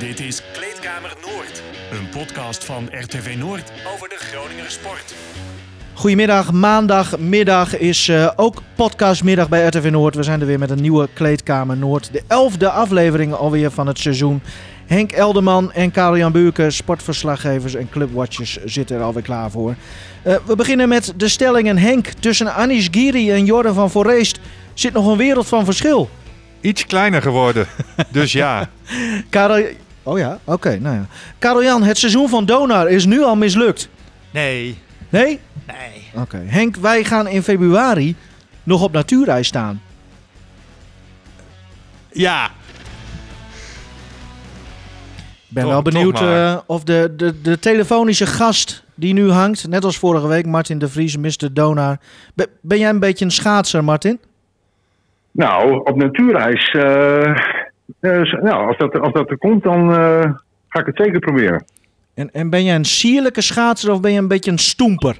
Dit is Kleedkamer Noord, een podcast van RTV Noord over de Groninger sport. Goedemiddag, maandagmiddag is uh, ook podcastmiddag bij RTV Noord. We zijn er weer met een nieuwe Kleedkamer Noord. De elfde aflevering alweer van het seizoen. Henk Elderman en Karel-Jan Buurken, sportverslaggevers en clubwatchers zitten er alweer klaar voor. Uh, we beginnen met de stellingen. Henk, tussen Anish Giri en Jordan van Voorreest zit nog een wereld van verschil. Iets kleiner geworden, dus ja. Karel... Oh ja, oké. nou ja. Karel-Jan, het seizoen van Donar is nu al mislukt. Nee. Nee? Nee. Oké. Henk, wij gaan in februari nog op natuurreis staan. Ja. Ik ben Toch- wel benieuwd eh, of de, de, de telefonische gast die nu hangt, net als vorige week, Martin de Vries, Mr. Donar. Be- ben jij een beetje een schaatser, Martin? Nou, op natuurreis. eh, eh, nou, als dat, als dat er komt, dan eh, ga ik het zeker proberen. En, en ben jij een sierlijke schaatser of ben je een beetje een stoemper?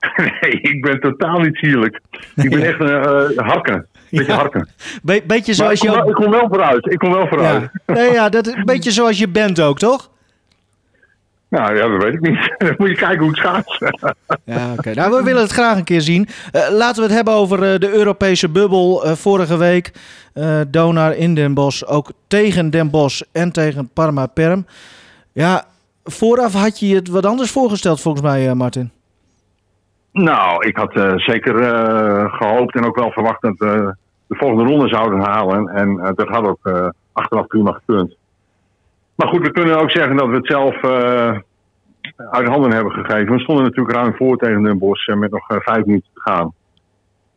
nee, ik ben totaal niet sierlijk. Ik ben echt een eh, harken. Beetje Ja. harken. Be- beetje Maar ik zoals kom, je wel, ik kom wel vooruit. Ik kom wel vooruit. Ja. Nee, ja, dat is een beetje zoals je bent ook, toch? Nou ja, dat weet ik niet. Dan moet je kijken hoe het gaat. Ja, oké. Nou, we willen het graag een keer zien. Eh, laten we het hebben over eh, de Europese bubbel. Eh, vorige week Donar in Den Bosch, ook tegen Den Bosch en tegen Parma Perm. Ja, vooraf had je het wat anders voorgesteld volgens mij, Martin. nou, ik had zeker eh, gehoopt en ook wel verwacht dat we de volgende ronde zouden halen. En dat had ook achteraf prima gekund. Maar goed, we kunnen ook zeggen dat we het zelf eh, uit handen hebben gegeven. We stonden natuurlijk ruim voor tegen Den Bosch eh, met nog eh, vijf minuten te gaan.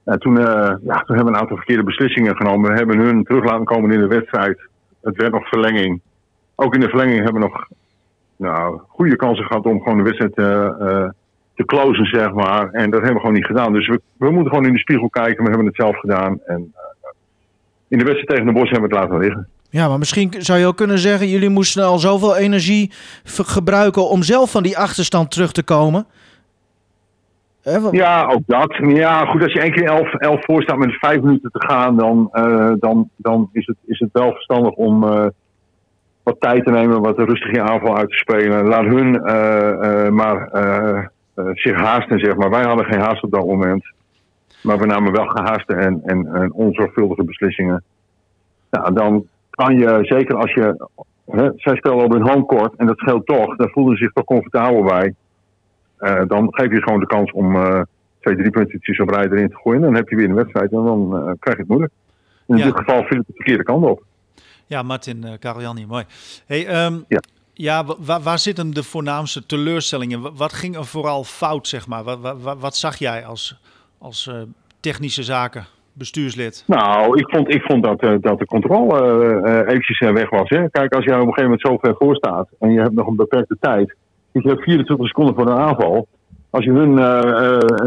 En toen, ja, toen hebben we een aantal verkeerde beslissingen genomen. We hebben hun terug laten komen in de wedstrijd. Het werd nog verlenging. Ook in de verlenging hebben we nog nou, goede kansen gehad om gewoon de wedstrijd eh, te closen, zeg maar. En dat hebben we gewoon niet gedaan. Dus we, we moeten gewoon in de spiegel kijken. We hebben het zelf gedaan. En in de wedstrijd tegen de Bosch hebben we het laten liggen. Ja, maar misschien zou je ook kunnen zeggen... jullie moesten al zoveel energie gebruiken om zelf van die achterstand terug te komen. Ja, ook dat. Ja, goed, als je één keer elf, elf voor staat met vijf minuten te gaan, dan, eh, dan, dan is, het, is het wel verstandig om eh, wat tijd te nemen, wat rustig in aanval uit te spelen. Laat hun eh, maar zich haasten, zeg maar. Wij hadden geen haast op dat moment. Maar we namen wel gehaaste en, en, en onzorgvuldige beslissingen. Nou, dan kan je, zeker als je. Hè, zij spelen op hun homecourt en dat scheelt toch. Daar voelden ze zich toch comfortabel bij. Eh, dan geef je gewoon de kans om eh, twee, drie puntjes op rij erin te gooien. Dan heb je weer een wedstrijd en dan eh, krijg je het moeilijk. In Ja. dit geval viel het de verkeerde kant op. Ja, Martin, uh, Karel-Jan hier, mooi. Hey, ehm, Ja. ja, wa- waar, waar zitten de voornaamste teleurstellingen? Wa- Wat ging er vooral fout, zeg maar? Wat, wat, wat zag jij als, als technische zaken bestuurslid? Nou, ik vond, ik vond dat, eh, dat de controle eh, eventjes weg was. Hè. Kijk, als jij op een gegeven moment zo ver voor staat en je hebt nog een beperkte tijd. Dus je hebt 24 seconden voor een aanval. Als je hun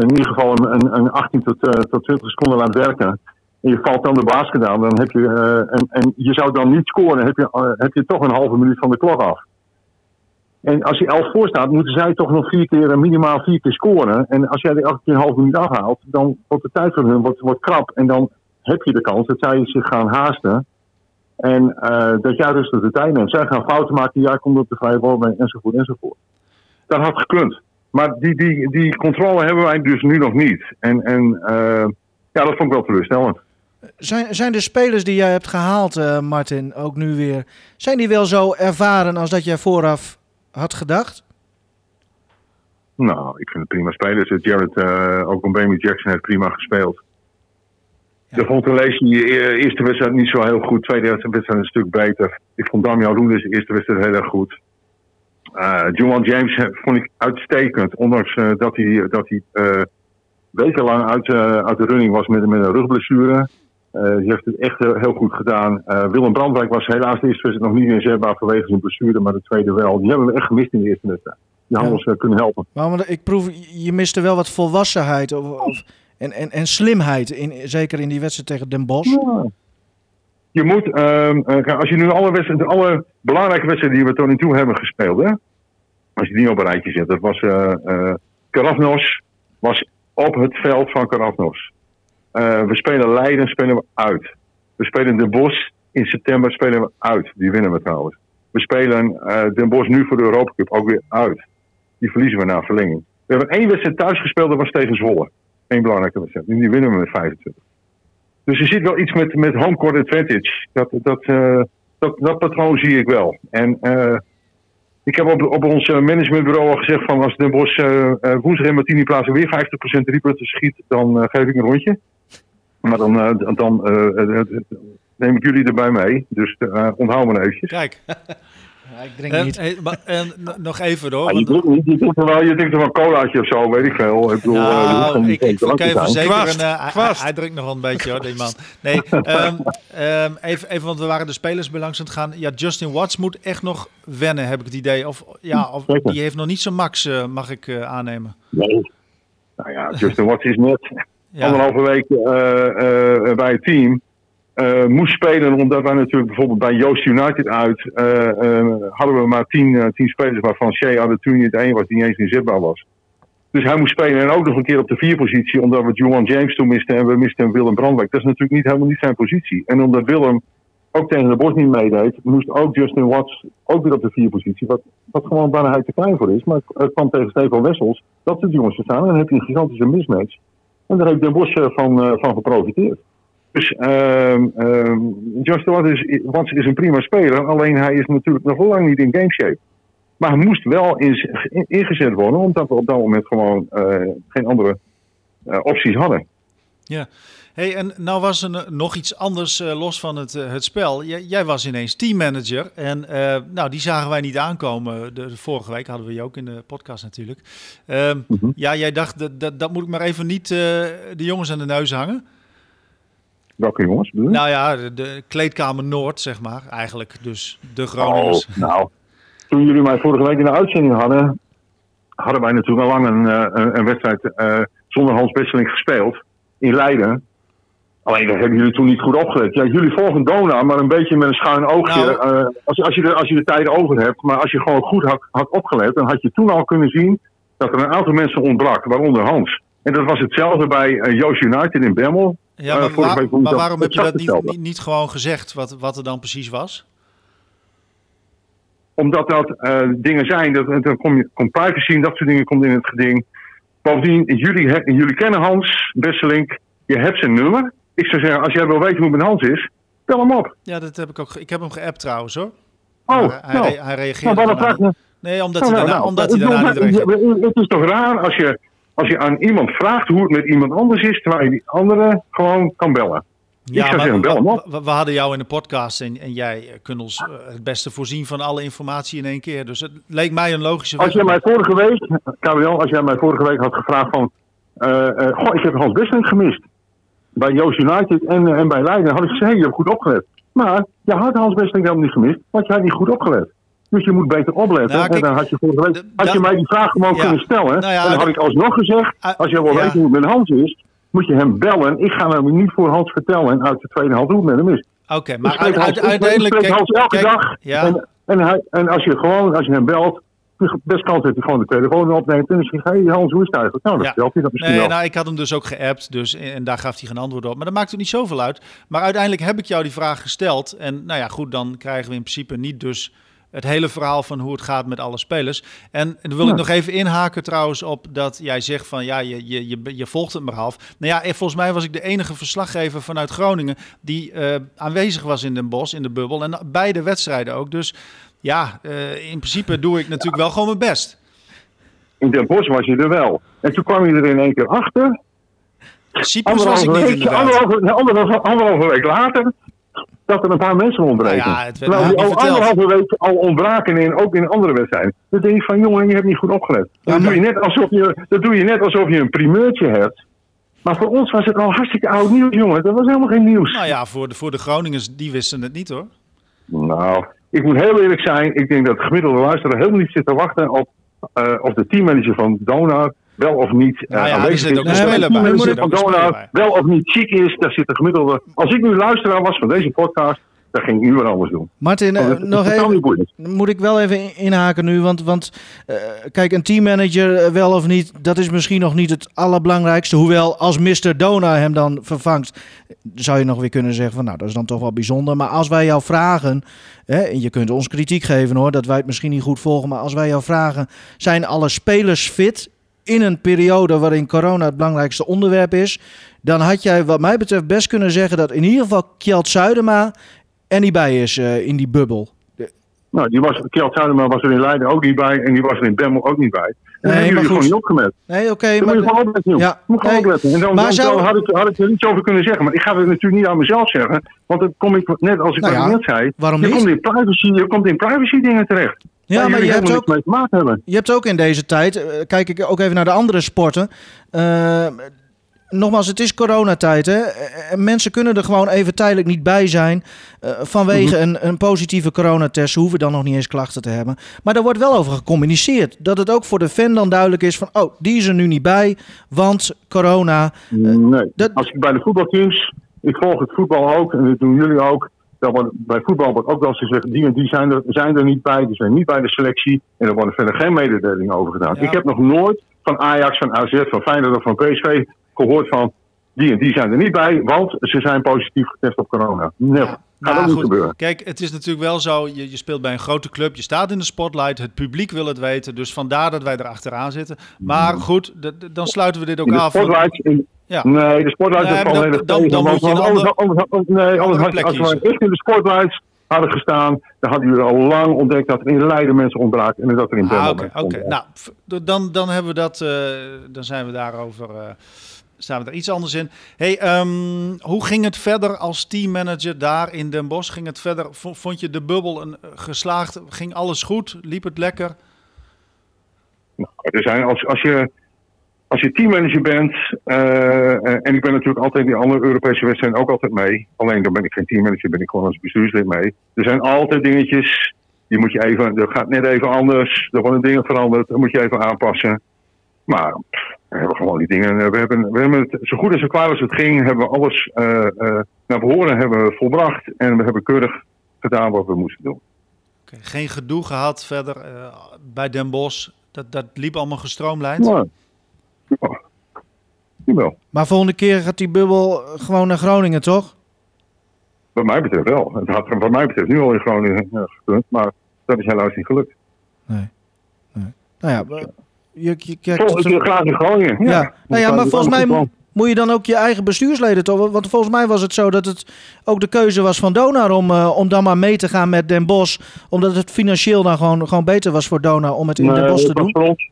in ieder geval een, een, een 18 tot, tot 20 seconden laat werken. En je valt dan de basket aan, dan heb je, en, en je zou dan niet scoren, heb je, heb je toch een halve minuut van de klok af. En als je 11 voor staat, moeten zij toch nog vier keer, eh, minimaal vier keer scoren. En als jij die elke keer een halve minuut afhaalt, dan wordt de tijd van hun wordt, wordt krap. En dan heb je de kans dat zij zich gaan haasten. En eh, dat jij rustig de tijd neemt. Zij gaan fouten maken, jij komt op de vrije bal mee, enzovoort, enzovoort. Dat had gekund. Maar die, die, die controle hebben wij dus nu nog niet. En, en eh, ja, dat vond ik wel teleurstellend. Zijn, zijn de spelers die jij hebt gehaald, eh, Martin, ook nu weer... zijn die wel zo ervaren als dat jij vooraf had gedacht? Nou, ik vind het prima spelers. Jared, eh ook Baby Jackson heeft prima gespeeld. Ja. De vond Lacey eh, eerste wedstrijd niet zo heel goed. Tweede wedstrijd een stuk beter. Ik vond Damian Roelens de eerste wedstrijd heel erg goed. Eh Juwan James eh, vond ik uitstekend. Ondanks eh, dat hij, dat hij eh, wekenlang uit, eh, uit de running was met, met een rugblessure. Eh die heeft het echt heel, heel goed gedaan. Eh, Willem Brandwijk was helaas de eerste wedstrijd nog niet inzetbaar vanwege zijn blessure. Maar de tweede wel. Die hebben we echt gemist in de eerste wedstrijd. Die hadden Ja. ons eh, kunnen helpen. Maar omdat ik proef, je miste wel wat volwassenheid of, of, en, en, en slimheid, in, zeker in die wedstrijd tegen Den Bosch. Ja. Je moet, ehm, eh, als je nu alle, wedstrijden, alle belangrijke wedstrijden die we tot nu toe hebben gespeeld, hè, als je die op een rijtje zet, dat was Karafnos, was op het veld van Karafnos. Eh, we spelen Leiden, spelen we uit. We spelen De Bosch in september, spelen we uit. Die winnen we trouwens. We spelen eh Den Bosch nu voor de Europa Cup ook weer uit. Die verliezen we na verlenging. We hebben één wedstrijd thuis gespeeld, dat was tegen Zwolle. Eén belangrijke wedstrijd. En die winnen we met 25. Dus er zit wel iets met, met home advantage. Dat, dat, eh, dat, dat patroon zie ik wel. En ik heb op, op ons managementbureau al gezegd van als Den Bosch eh, woensdag in Martini plaatsen weer 50% driepunten schiet, dan geef ik een rondje. Maar dan, eh, dan eh, eh, neem ik jullie erbij mee. Dus onthoud me eventjes. Kijk, Ja, ik drink en, niet. en- maar- en n- nog even hoor. Ja, je, drinkt niet, je, drinkt er wel, je drinkt wel een colaatje of zo, weet ik veel. Ik bedoel, eh, Nou, ik, ik kan je verzekeren, eh, hij- drinkt nog wel een beetje hoor, die man. Nee, ehm, ehm, even, even, want we waren de spelers bij langs aan het gaan. Ja, Justin Watts moet echt nog wennen, heb ik het idee. Of, ja, of die heeft nog niet zijn max, mag ik eh, aannemen. Nee. Nou ja, Justin Watts is net Anderhalve week eh, eh, bij het team. eh, moest spelen omdat wij natuurlijk bijvoorbeeld bij Joost United uit eh, eh, hadden we maar tien, eh, tien spelers waarvan Shea Adetuni het één was die niet eens inzetbaar was. Dus hij moest spelen en ook nog een keer op de vierpositie omdat we Juwan James toen misten en we misten Willem Brandwijk. Dat is natuurlijk niet helemaal niet zijn positie. En omdat Willem ook tegen de Bos niet meedeed, moest ook Justin Watts ook weer op de vierpositie. Wat, wat gewoon bijna hij te klein voor is. Maar het kwam tegen Stefan Wessels. Dat soort jongens te staan en dan heb je een gigantische mismatch. En daar heeft Den Bosch van, eh, van geprofiteerd. Dus ehm ehm Justin Watts is, is een prima speler, alleen hij is natuurlijk nog lang niet in gameshape. Maar hij moest wel in, in- ingezet worden, omdat we op dat moment gewoon eh, geen andere eh, opties hadden. Hey, en nou was er nog iets anders eh, los van het, eh, het spel. Jij, jij was ineens teammanager en eh, nou, die zagen wij niet aankomen. De, de vorige week hadden we je ook in de podcast natuurlijk. Ehm, Mhm. Ja, jij dacht, dat, dat, dat moet ik maar even niet de jongens aan de neus hangen. Welke jongens? bedoel je? Nou ja, de, de kleedkamer Noord, zeg maar. Eigenlijk dus de Groningers. Oh, nou, toen jullie mij vorige week in de uitzending hadden, hadden wij natuurlijk al lang een, een, een wedstrijd zonder Hans Besseling gespeeld in Leiden. Alleen dat hebben jullie toen niet goed opgelet. Ja, jullie volgen Dona, maar een beetje met een schuin oogje. Nou. eh, als, als, je de, als je de tijd over hebt, maar als je gewoon goed had, had opgelet, dan had je toen al kunnen zien dat er een aantal mensen ontbrak, waaronder Hans. En dat was hetzelfde bij eh, Joost United in Bemmel. Ja, Eh, maar, vorige waar- week woensdag maar waarom heb je dat niet, niet, niet gewoon gezegd, wat, wat er dan precies was? Omdat dat dingen zijn, dat, dan kom je, komt privacy en dat soort dingen komt in het geding. Bovendien, jullie, jullie kennen Hans Besselink, je hebt zijn nummer. Ik zou zeggen, als jij wil weten hoe met Hans is, bel hem op. Ja, dat heb ik ook. Ik heb hem geappt trouwens hoor. Oh, Maar hij, nou, hij nou, waarom daarna vraag niet. je? Nee, omdat Nou, hij nou, daarna, nou, omdat hij daarna niet reageerde. Het is toch raar als je, als je aan iemand vraagt hoe het met iemand anders is, terwijl je die andere gewoon kan bellen. ik zou zeggen, bel hem op. we, we hadden jou in de podcast en, en jij kunt ons eh, het beste voorzien van alle informatie in één keer. Dus het leek mij een logische Als jij mij vorige week, Gabriel, als jij mij vorige week had gevraagd van, eh, eh, goh, ik heb Hans Besselink gemist. Bij Joost United en, eh, en bij Leiden had ik je hebt goed opgelet. Maar je had Hans Besselink helemaal niet gemist, want je had niet goed opgelet. Dus je moet beter opletten. Nou, kijk, en dan had je vorige week, had je mij die vraag gewoon Ja. kunnen stellen. Nou ja, en dan had ik alsnog gezegd, Ah, als jij wil ja. weten hoe het met Hans is, moet je hem bellen. Ik ga hem niet voor Hans vertellen uit de tweede hand hoe het met hem is. Oké, maar uit- Hans- uit- uiteindelijk... spreek kijk- Hans elke kijk, dag. En, en, hij, en als je gewoon, als je hem belt, best kans dat hij gewoon de telefoon opneemt en dan zegt hij, hey Hans, hoe is het eigenlijk? Nou, Ja. vertelt hij dat misschien Nee, wel. nou, ik had hem dus ook geappt, dus, en daar gaf hij geen antwoord op. Maar dat maakt ook niet zoveel uit. Maar uiteindelijk heb ik jou die vraag gesteld. En nou ja, goed, dan krijgen we in principe niet dus het hele verhaal van hoe het gaat met alle spelers. En dan wil ik nog even inhaken trouwens op dat jij zegt van ja, je, je, je, je volgt het maar half. Nou ja, en volgens mij was ik de enige verslaggever vanuit Groningen die eh, aanwezig was in Den Bosch, in de bubbel. En beide wedstrijden ook. Dus ja, eh, in principe doe ik natuurlijk wel gewoon mijn best. In Den Bosch was je er wel. En toen kwam je er in één keer achter. Cyprus was ik niet week, anderhalve, anderhalve, anderhalve week later, dat er een paar mensen ontbreken. Nou ja, het werd Terwijl die al verteld. anderhalve week al ontbraken in, ook in andere wedstrijden. Dan denk ik van, jongen, je hebt niet goed opgelet. Ja, dan, doe je net alsof je, dan doe je net alsof je een primeurtje hebt. Maar voor ons was het al hartstikke oud nieuws, jongen. Dat was helemaal geen nieuws. Nou ja, voor de, voor de Groningers, die wisten het niet hoor. Nou, ik moet heel eerlijk zijn. Ik denk dat de gemiddelde luisteraar helemaal niet zit te wachten op eh, of de teammanager van Donar wel of niet eh Nou ja, aanwezig is. ook de teammanager Er van Donar bij. wel of niet ziek is, daar zit de gemiddelde... Als ik nu luisteraar was van deze podcast, Dat ging ik nu weer anders doen. Martin, eh, nog even, moet ik wel even in- inhaken nu. Want, want eh, kijk, een teammanager eh, wel of niet, dat is misschien nog niet het allerbelangrijkste. Hoewel, als Mr. Dona hem dan vervangt, zou je nog weer kunnen zeggen van nou, dat is dan toch wel bijzonder. Maar als wij jou vragen, hè, en je kunt ons kritiek geven hoor, dat wij het misschien niet goed volgen. Maar als wij jou vragen, zijn alle spelers fit in een periode waarin corona het belangrijkste onderwerp is? Dan had jij wat mij betreft best kunnen zeggen dat in ieder geval Kjeld Zuidema er niet bij is eh, in die bubbel. Nou, die was, Kjeld Zuidema was er in Leiden ook niet bij. En die was er in Bemmel ook niet bij. En Nee, hebben maar jullie gewoon niet opgemerkt. Nee, oké, Dan moet maar je gewoon opletten, joh. Ja, moet gewoon nee. opletten. En dan, Maar dan, zou- had, ik, had ik er iets over kunnen zeggen. Maar ik ga het natuurlijk niet aan mezelf zeggen. Want dan kom ik, net als ik Nou ja, net zei, waarom je niet? komt in privacy, je komt in privacy dingen terecht. Ja, maar je hebt ook- niks mee te maken hebben. je hebt ook in deze tijd, eh, kijk ik ook even naar de andere sporten. eh, nogmaals, het is coronatijd. Hè? Eh, en mensen kunnen er gewoon even tijdelijk niet bij zijn. eh, vanwege Mhm. een, een positieve coronatest. Ze hoeven dan nog niet eens klachten te hebben. Maar daar wordt wel over gecommuniceerd. Dat het ook voor de fan dan duidelijk is van... oh, die is er nu niet bij, want corona... Nee. dat- Als ik bij de voetbalteams, ik volg het voetbal ook en dat doen jullie ook. Wordt, bij voetbal wordt ook wel eens gezegd, die en die zijn er, zijn er niet bij, die zijn niet bij de selectie. En er worden verder geen mededelingen over gedaan. Ja. Ik heb nog nooit van Ajax, van AZ, van Feyenoord of van PSV gehoord van, die en die zijn er niet bij, want ze zijn positief getest op corona. Nee, gaat Nou, ook niet goed. gebeuren. Kijk, het is natuurlijk wel zo, je, je speelt bij een grote club, je staat in de spotlight, het publiek wil het weten, dus vandaar dat wij er achteraan zitten. Maar goed, d- d- dan sluiten we dit ook In de af. spotlights, in, Ja. Nee, de spotlights Nee, is dan- heel dan- dan moet je een ander- anders- anders- Nee, anders als we echt in de spotlights hadden gestaan, dan hadden jullie al lang ontdekt dat er in Leiden mensen ontbraken en dat er in Ah, Oké, mensen oké. Nou, dan, dan hebben we dat, eh, dan zijn we daarover, eh, staan we er iets anders in. Hey, ehm, hoe ging het verder als teammanager daar in Den Bosch? Ging het verder, vond je de bubbel een, eh, geslaagd? Ging alles goed? Liep het lekker? Nou, er zijn, als, als, je, als je teammanager bent, eh, en ik ben natuurlijk altijd in die andere Europese wedstrijden ook altijd mee. Alleen dan ben ik geen teammanager, ben ik gewoon als bestuurslid mee. Er zijn altijd dingetjes, die moet je even, dat gaat net even anders. Er worden dingen veranderd, dat moet je even aanpassen. Maar we hebben gewoon die dingen, we hebben, we hebben het zo goed en zo klaar als het ging, hebben we alles eh, eh, naar behoren hebben we volbracht. En we hebben keurig gedaan wat we moesten doen. Oké, Geen gedoe gehad verder eh, bij Den Bosch? Dat, dat liep allemaal gestroomlijnd? Nou, ja. Jawel. Maar volgende keer gaat die bubbel gewoon naar Groningen, toch? Wat mij betreft wel. Het had wat mij betreft nu al in Groningen eh, gekund, maar dat is helaas niet gelukt. Nee. nee. Nou ja, je, je, je, Volgende keer graag in. Ja, Ja, nou ja, maar volgens mij mo- moet je dan ook je eigen bestuursleden toch? Want volgens mij was het zo dat het ook de keuze was van Donar om, eh, om dan maar mee te gaan met Den Bosch. Omdat het financieel dan gewoon, gewoon beter was voor Donar om het in. Den Bosch te doen. voor ons,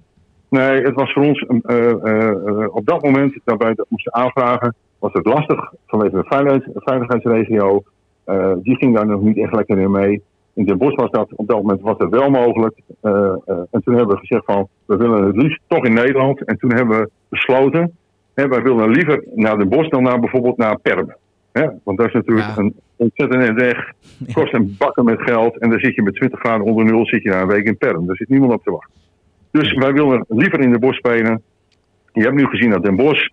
nee, het was voor ons eh, eh, op dat moment dat wij dat moesten aanvragen, was het lastig vanwege de veiligheid, veiligheidsregio. Die ging daar nog niet echt lekker in mee. In Den Bosch was dat op dat moment was dat wel mogelijk. Eh, eh, en toen hebben we gezegd van we willen het liefst toch in Nederland. En toen hebben we besloten, hè, wij willen liever naar Den Bosch dan naar bijvoorbeeld naar Perm. Hè? Want dat is natuurlijk Ja. een ontzettend weg. Kost een bakken met geld. En dan zit je met 20 graden onder nul zit je daar een week in Perm. Daar zit niemand op te wachten. Dus wij willen liever in Den Bosch spelen. Je hebt nu gezien dat Den Bosch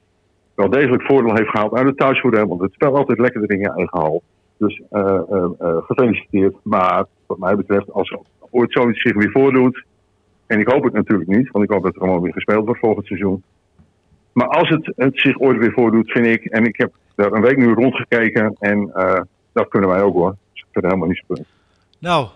wel degelijk voordeel heeft gehaald uit het thuisvoordeel. Want het speelt altijd lekkerder in je eigen hal. Dus eh, eh, eh, gefeliciteerd. Maar wat mij betreft, als er ooit zoiets zich weer voordoet. En ik hoop het natuurlijk niet, want ik hoop dat er gewoon weer gespeeld wordt volgend seizoen. Maar als het, het zich ooit weer voordoet, vind ik. En ik heb daar een week nu rondgekeken. En dat kunnen wij ook hoor. Dus ik vind het helemaal niet spannend. Nou,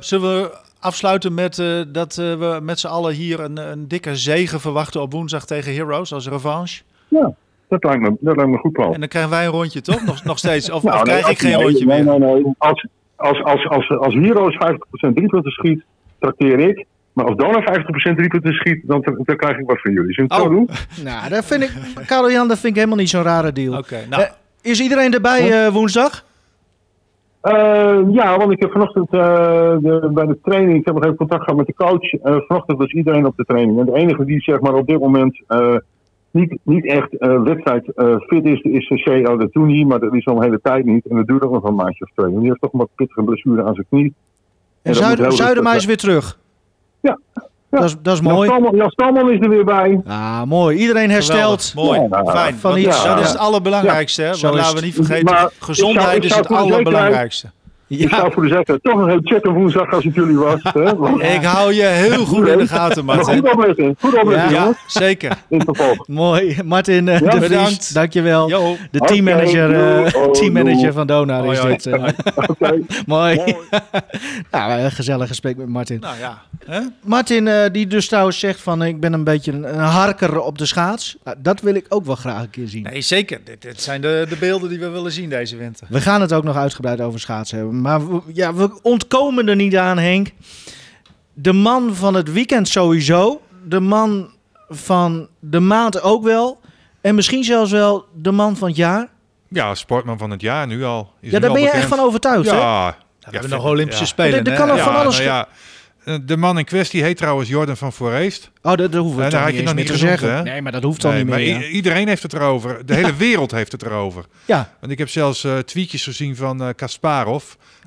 zullen we afsluiten met dat we met z'n allen hier een, een dikke zegen verwachten op woensdag tegen Heroes als revanche? Ja, dat lijkt me, dat lijkt me een goed plan. En dan krijgen wij een rondje, toch? Nog, nog steeds? Of, Nou, of nee, krijg ik geen nee, rondje nee, meer? Nee, nee, Als, als, als, als, als Heroes 50% driepunten schiet, trakteer ik. Maar als Dona 50% driepunten schiet, dan, dan krijg ik wat van jullie. Zullen we het Oh. zo doen? Nou, dat vind ik, Karel Jan, dat vind ik helemaal niet zo'n rare deal. Oké, nou, Eh, is iedereen erbij eh, woensdag? Eh, ja, want ik heb vanochtend eh, de, bij de training, ik heb nog even contact gehad met de coach. Eh, vanochtend was iedereen op de training. En de enige die zeg maar op dit moment eh, niet, niet echt eh, wedstrijd eh, fit is, is C.O. de Toenie. Maar dat is al een hele tijd niet. En dat duurt ook nog een maandje of twee. Want die heeft toch een wat pittige blessure aan zijn knie. En dat Zuid, Zuidema rustig is weer terug. Ja. Dat, is, dat is mooi. Jan Stalman is er weer bij. Ah, mooi. Iedereen hersteld. geweldig. mooi, Ja, fijn. van Want iets, dat is het allerbelangrijkste. Hè? Want laten we niet vergeten, Maar ik gezondheid zou- ik is het zekerheid- allerbelangrijkste. Ik zou voor de zekerheid toch nog even checken woensdag als het jullie was. Hè? Want- Ik hou je heel goed in de gaten, Maar Martin. goed opletten. Goed opletten, Ja, zeker. Mooi. Martin eh, Ja, de Vries, bedankt. dankjewel. De teammanager, eh, teammanager van Donar is dit. eh. Oké. mooi. nou, een gezellig gesprek met Martin. Nou ja. Hè? Martin, eh, die dus trouwens zegt van ik ben een beetje een, een harker op de schaats. Nou, dat wil ik ook wel graag een keer zien. Nee, zeker. Dit, dit zijn de, de beelden die we willen zien deze winter. We gaan het ook nog uitgebreid over schaatsen hebben. Maar we, ja, we ontkomen er niet aan, Henk. De man van het weekend sowieso. De man van de maand ook wel. En misschien zelfs wel de man van het jaar. Ja, sportman van het jaar nu al. Is Ja, daar ben je bekend. echt van overtuigd, hè? Ja. We ja, hebben nog Olympische ja. Spelen. Er- er hè? kan nog Ja, van alles nou ja, eh, de man in kwestie heet trouwens Jordan van Voorheest. Oh, dat, dat hoeven we niet had je eens nog meer niet te zeggen. hè? Nee, maar dat hoeft dan Nee, niet maar meer. ja. iedereen heeft het erover. De hele wereld heeft het erover. Ja, Want ik heb zelfs eh, tweetjes gezien van eh, Kasparov.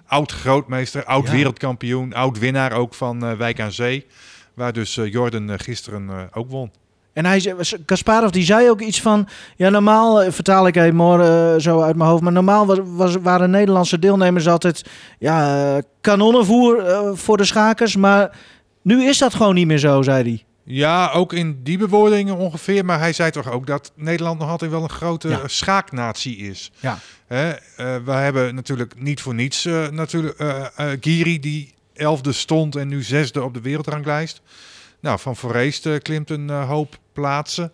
Oud grootmeester, oud Ja. wereldkampioen, oud winnaar ook van eh, Wijk aan Zee. Waar dus eh, Jordan eh, gisteren eh, ook won. En hij zei, Kasparov die zei ook iets van... Ja, normaal, eh, vertaal ik even morgen eh, zo uit mijn hoofd... maar normaal was, was, waren Nederlandse deelnemers altijd... ja, eh, kanonnenvoer voor de schakers. Maar nu is dat gewoon niet meer zo, zei hij. Ja, ook in die bewoordingen ongeveer. Maar hij zei toch ook dat Nederland nog altijd wel een grote Ja. schaaknatie is. Ja. Hè, we hebben natuurlijk niet voor niets natuurlijk Giri die elfde stond en nu zesde op de wereldranglijst. Nou, Van Foreest eh, klimt een eh, hoop plaatsen.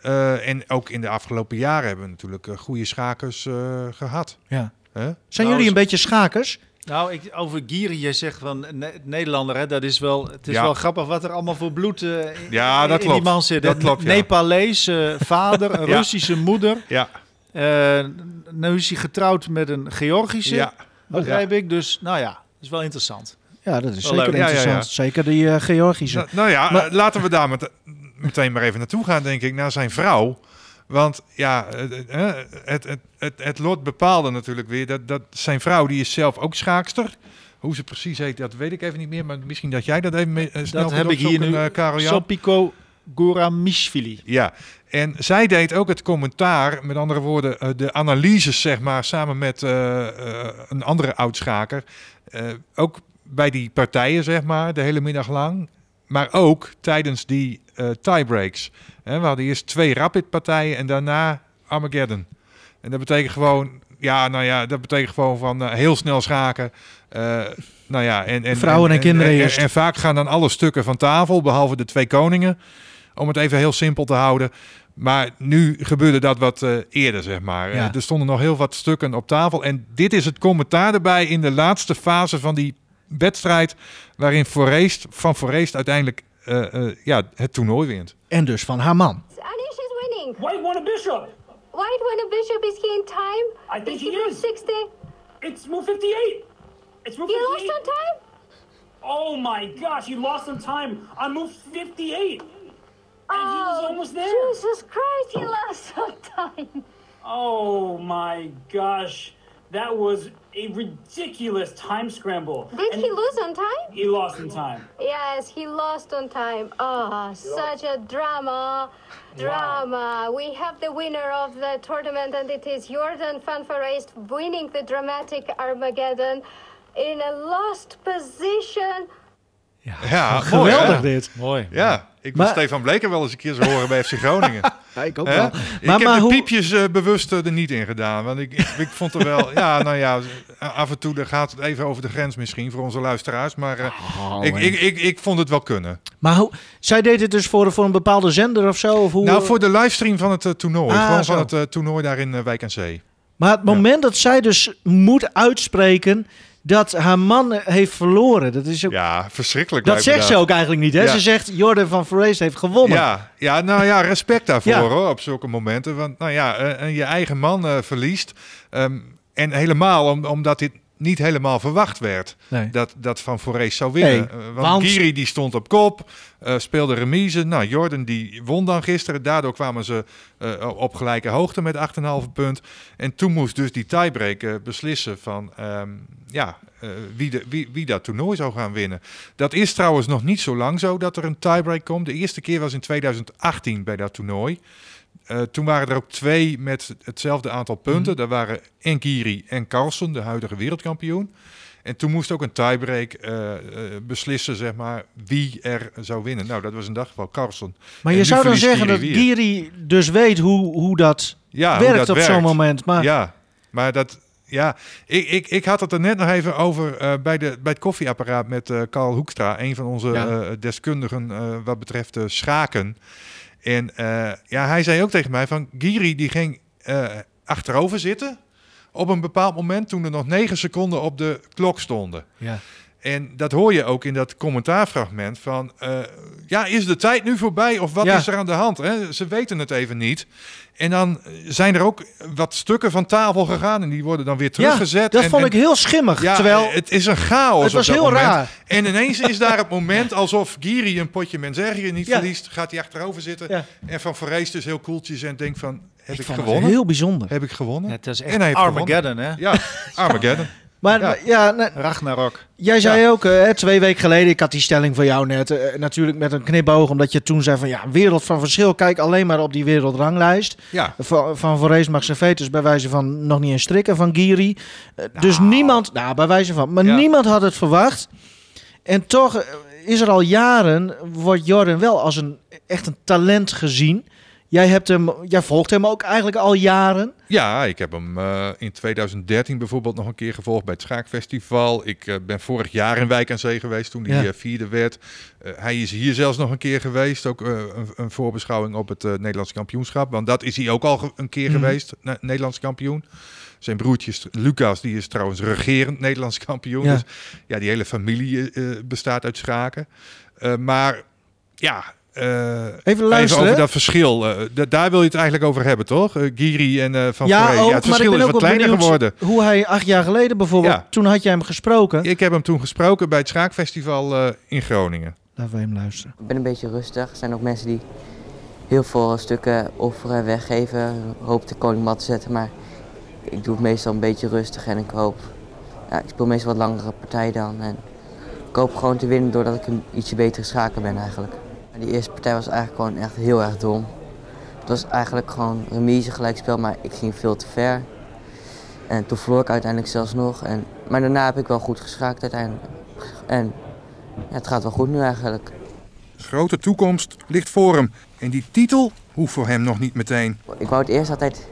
Eh, en ook in de afgelopen jaren hebben we natuurlijk goede schakers eh, gehad. Ja. Hè? Zijn Nou, jullie een beetje schakers? Nou, ik, over Giri, je zegt van Ne- Nederlander, hè, dat is wel, het is Ja. wel grappig wat er allemaal voor bloed eh, in, Ja, dat in die man zit. Dat klopt, ja. Nepalees eh, vader, een Ja. Russische moeder. Ja, Eh, nu is hij getrouwd met een Georgische, ja. begrijp ik. Dus, nou ja, dat is wel interessant. Ja, dat is Wel zeker leuk. Ja, ja, interessant. ja. Zeker die eh, Georgische. Nou, nou ja, Maar- eh, laten we daar met, meteen maar even naartoe gaan, denk ik, naar zijn vrouw. Want ja, het, het, het, het, lot bepaalde natuurlijk weer dat, dat zijn vrouw, die is zelf ook schaakster. Hoe ze precies heet, dat weet ik even niet meer. Maar misschien dat jij dat even mee, eh, snel Dat heb ik hier nu. Karel-Jan. Sopiko Goramishvili. Ja, en zij deed ook het commentaar, met andere woorden, de analyses, zeg maar, samen met een andere oudschaker. Eh, ook bij die partijen, zeg maar, de hele middag lang. Maar ook tijdens die eh tiebreaks. We hadden eerst twee rapid-partijen en daarna Armageddon. En dat betekent gewoon, ja, nou ja, dat betekent gewoon van eh, heel snel schaken. Eh, nou ja, en, en, Vrouwen en kinderen en, eerst. en vaak gaan dan alle stukken van tafel, behalve de twee koningen. Om het even heel simpel te houden. Maar nu gebeurde dat wat eerder, zeg maar. Ja. Er stonden nog heel wat stukken op tafel. En dit is het commentaar erbij in de laatste fase van die wedstrijd. Waarin Forest, van Forest uiteindelijk eh, eh, ja, het toernooi wint. En dus van haar man. Anish is winning. White won a bishop. White won a bishop. Is he in time? I think is he move is. 60? It's move 58. It's move He 58. lost on time? Oh my gosh, he lost some time on move 58. And he was almost there. Oh, Jesus Christ, he lost on time. Oh my gosh. That was a ridiculous time scramble. Did And he lose on time? He lost on time. Yes, he lost on time. Oh, such a drama. Drama. We have the winner of the tournament, and it is Jordan van Verreest winning the dramatic Armageddon in a lost position. Ja, Geweldig mooi, dit. Mooi. Ja, ik wil Maar- Stefan Bleker wel eens een keer zo horen bij FC Groningen. Ja, ik ook wel. ik Maar, heb maar de hoe... piepjes eh, bewust eh, er niet in gedaan. Want ik, ik, ik vond er wel... ja, nou ja, af en toe gaat het even over de grens misschien voor onze luisteraars. Maar eh, Oh, ik, ik, ik, ik vond het wel kunnen. Maar hoe... Zij deed het dus voor, voor een bepaalde zender of zo? Of hoe... Nou, voor de livestream van het eh, toernooi. Ah, gewoon zo. van het eh, toernooi daar in eh, Wijk aan Zee. Maar het moment dat zij dus moet uitspreken dat haar man heeft verloren. Dat, is ook, Ja, verschrikkelijk. dat zegt ze ook eigenlijk niet. Hè? Ja. Ze zegt Jordan van Verrees heeft gewonnen. Ja, ja, nou ja, respect daarvoor Ja. hoor, op zulke momenten. Want nou ja, eh, en je eigen man eh, verliest. Ehm, en helemaal om, omdat dit niet helemaal verwacht werd. Nee. Dat, dat Van Forees zou winnen. Nee, Eh, want, want- Giri die stond op kop, eh, speelde remise. Nou, Jordan die won dan gisteren. Daardoor kwamen ze eh, op gelijke hoogte met 8,5 punt. En toen moest dus die tiebreak beslissen van ehm, ja, eh, wie, de, wie, wie dat toernooi zou gaan winnen. Dat is trouwens nog niet zo lang zo dat er een tiebreak komt. De eerste keer was in 2018 bij dat toernooi. Eh, toen waren er ook twee met hetzelfde aantal punten. Daar waren Enkiri en Carlsen, de huidige wereldkampioen. En toen moest ook een tiebreak eh, eh, beslissen, zeg maar, wie er zou winnen. Nou, dat was in dat geval Carlsen. Maar En je zou dan zeggen dat Giri weer. Giri dus weet hoe, hoe dat Ja, hoe werkt dat op zo'n moment. Maar Ja, maar dat... Ja, ik, ik, ik had het er net nog even over bij, de, bij het koffieapparaat met Carl Hoekstra, een van onze Ja. deskundigen wat betreft schaken. En eh, ja, hij zei ook tegen mij van Giri die ging eh, achterover zitten op een bepaald moment toen er nog negen seconden op de klok stonden. Ja. En dat hoor je ook in dat commentaarfragment van... eh, ja, is de tijd nu voorbij of wat Ja. is er aan de hand? Hè? Ze weten het even niet. En dan zijn er ook wat stukken van tafel gegaan... en die worden dan weer teruggezet. ja, dat en, vond en- ik heel schimmig. Ja, terwijl het is een chaos het was op dat heel moment. raar. En ineens is daar het moment alsof Giri een potje Mensergië niet Ja. verliest. Gaat hij achterover zitten. Ja. En Van Forest dus heel koeltjes en denkt van... Heb ik, vond het gewonnen? heel bijzonder. Heb ik gewonnen? Het is En echt hij heeft Armageddon, hè? Ja, Armageddon. Maar Ja. ja, nou, Ragnarok. Jij zei ook eh, hè, twee weken geleden, ik had die stelling van jou net, eh, natuurlijk met een knipoog, omdat je toen zei van ja, wereld van verschil, kijk alleen maar op die wereldranglijst. Ja, Van, van Voorhees mag zijn vetus bij wijze van nog niet eens strikken van Giri. Eh, Dus Nou. niemand, nou bij wijze van, maar Ja. niemand had het verwacht. En toch is er al jaren, wordt Jordan wel als een echt een talent gezien. Jij, hebt hem, jij volgt hem ook eigenlijk al jaren. Ja, ik heb hem eh, in 2013 bijvoorbeeld nog een keer gevolgd bij het Schaakfestival. Ik eh, ben vorig jaar in Wijk aan Zee geweest toen hij Ja. eh, vierde werd. Hij is hier zelfs nog een keer geweest, ook een, een voorbeschouwing op het Nederlands kampioenschap. Want dat is hij ook al een keer Mhm. geweest, ne- Nederlands kampioen. Zijn broertje Lucas, die is trouwens regerend Nederlands kampioen. Ja. Dus ja, die hele familie bestaat uit schaken. Maar ja... eh, Even luisteren. over dat verschil. eh, da- daar wil je het eigenlijk over hebben, toch? Eh, Giri en eh Van ja, ja, het maar ik verschil ben is ook wat wel kleiner geworden. hoe hij acht jaar geleden bijvoorbeeld, Ja. toen had jij hem gesproken. Ik heb hem toen gesproken bij het Schaakfestival eh, in Groningen. Laten we hem luisteren. Ik ben een beetje rustig. Er zijn ook mensen die heel veel stukken offeren, weggeven, hoop de koning mat te zetten. Maar ik doe het meestal een beetje rustig en ik hoop. Ja, ik speel meestal wat langere partijen dan. En ik hoop gewoon te winnen doordat ik een ietsje betere schaker ben eigenlijk. Die eerste partij was eigenlijk gewoon echt heel erg dom. Het was eigenlijk gewoon remise gelijkspel, maar ik ging veel te ver. En toen verloor ik uiteindelijk zelfs nog. En, maar daarna heb ik wel goed geschaakt uiteindelijk. En ja, het gaat wel goed nu eigenlijk. Grote toekomst ligt voor hem. En die titel hoeft voor hem nog niet meteen. Ik wou het eerst altijd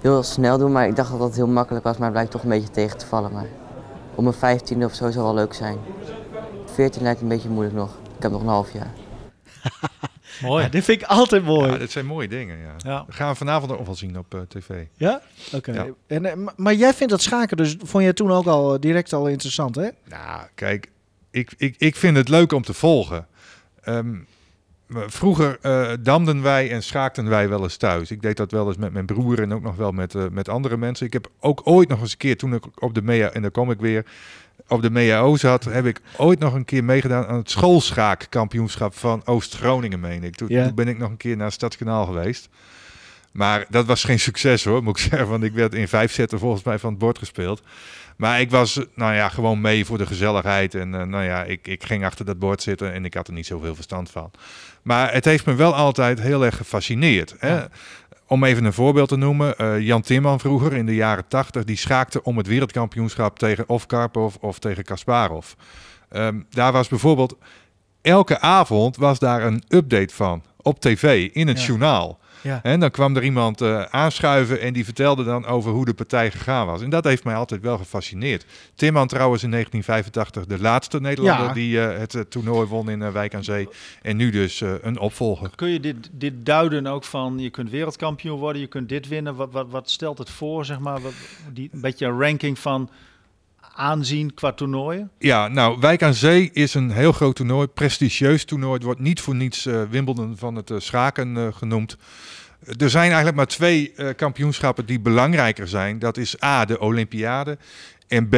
heel snel doen, maar ik dacht dat dat heel makkelijk was, maar het blijkt toch een beetje tegen te vallen. Maar om een vijftiende of zo zou wel leuk zijn. 14 lijkt een beetje moeilijk nog. Ik heb nog een half jaar. Mooi. Ja, dit vind ik altijd mooi. Ja, dat zijn mooie dingen, ja. Ja. Dat gaan we vanavond ook wel zien op eh, tv. Ja? Oké. En, eh, maar- jij vindt dat schaken dus, vond je toen ook al eh, direct al interessant, hè? Nou, kijk, ik, ik, ik vind het leuk om te volgen. Ehm, vroeger eh, damden wij en schaakten wij wel eens thuis. Ik deed dat wel eens met mijn broer en ook nog wel met, eh, met andere mensen. Ik heb ook ooit nog eens een keer, toen ik op de MEA, en daar kom ik weer, op de MEAO zat, heb ik ooit nog een keer meegedaan aan het schoolschaakkampioenschap van Oost-Groningen, meen ik. Toen, Ja. toen ben ik nog een keer naar Stadskanaal geweest. Maar dat was geen succes hoor, moet ik zeggen. Want ik werd in vijf zetten volgens mij van het bord gespeeld. Maar ik was, nou ja, gewoon mee voor de gezelligheid. En eh, nou ja, ik, ik ging achter dat bord zitten en ik had er niet zoveel verstand van. Maar het heeft me wel altijd heel erg gefascineerd. Hè? Om even een voorbeeld te noemen. eh, Jan Timman vroeger in de jaren tachtig, die schaakte om het wereldkampioenschap tegen of Karpov of tegen Kasparov. Ehm, daar was bijvoorbeeld, elke avond was daar een update van op tv in het Ja. journaal. Ja. En dan kwam er iemand eh, aanschuiven en die vertelde dan over hoe de partij gegaan was. En dat heeft mij altijd wel gefascineerd. Timman trouwens in 1985 de laatste Nederlander Ja. die eh, het eh, toernooi won in Wijk aan Zee. En nu dus eh, een opvolger. Kun je dit, dit duiden ook van, je kunt wereldkampioen worden, je kunt dit winnen. Wat, wat, wat stelt het voor, zeg maar? Wat, die, een beetje een ranking van aanzien qua toernooien? Ja, nou, Wijk aan Zee is een heel groot toernooi, prestigieus toernooi. Het wordt niet voor niets eh, Wimbledon van het eh, schaken eh, genoemd. Er zijn eigenlijk maar twee kampioenschappen die belangrijker zijn. Dat is A, de Olympiade. En B,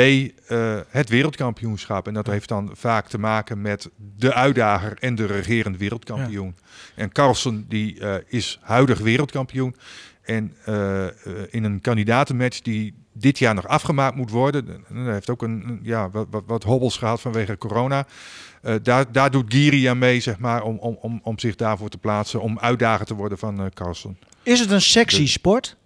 het wereldkampioenschap. En dat heeft dan vaak te maken met de uitdager en de regerend wereldkampioen. En Carlsen die, is huidig wereldkampioen. En in een kandidatenmatch die dit jaar nog afgemaakt moet worden. Hij heeft ook een, ja, wat, wat, wat hobbels gehad vanwege corona. Eh, daar, daar doet Giri aan mee, zeg maar, om, om, om, om zich daarvoor te plaatsen. Om uitdager te worden van eh Carlsen. Is het een sexy sport?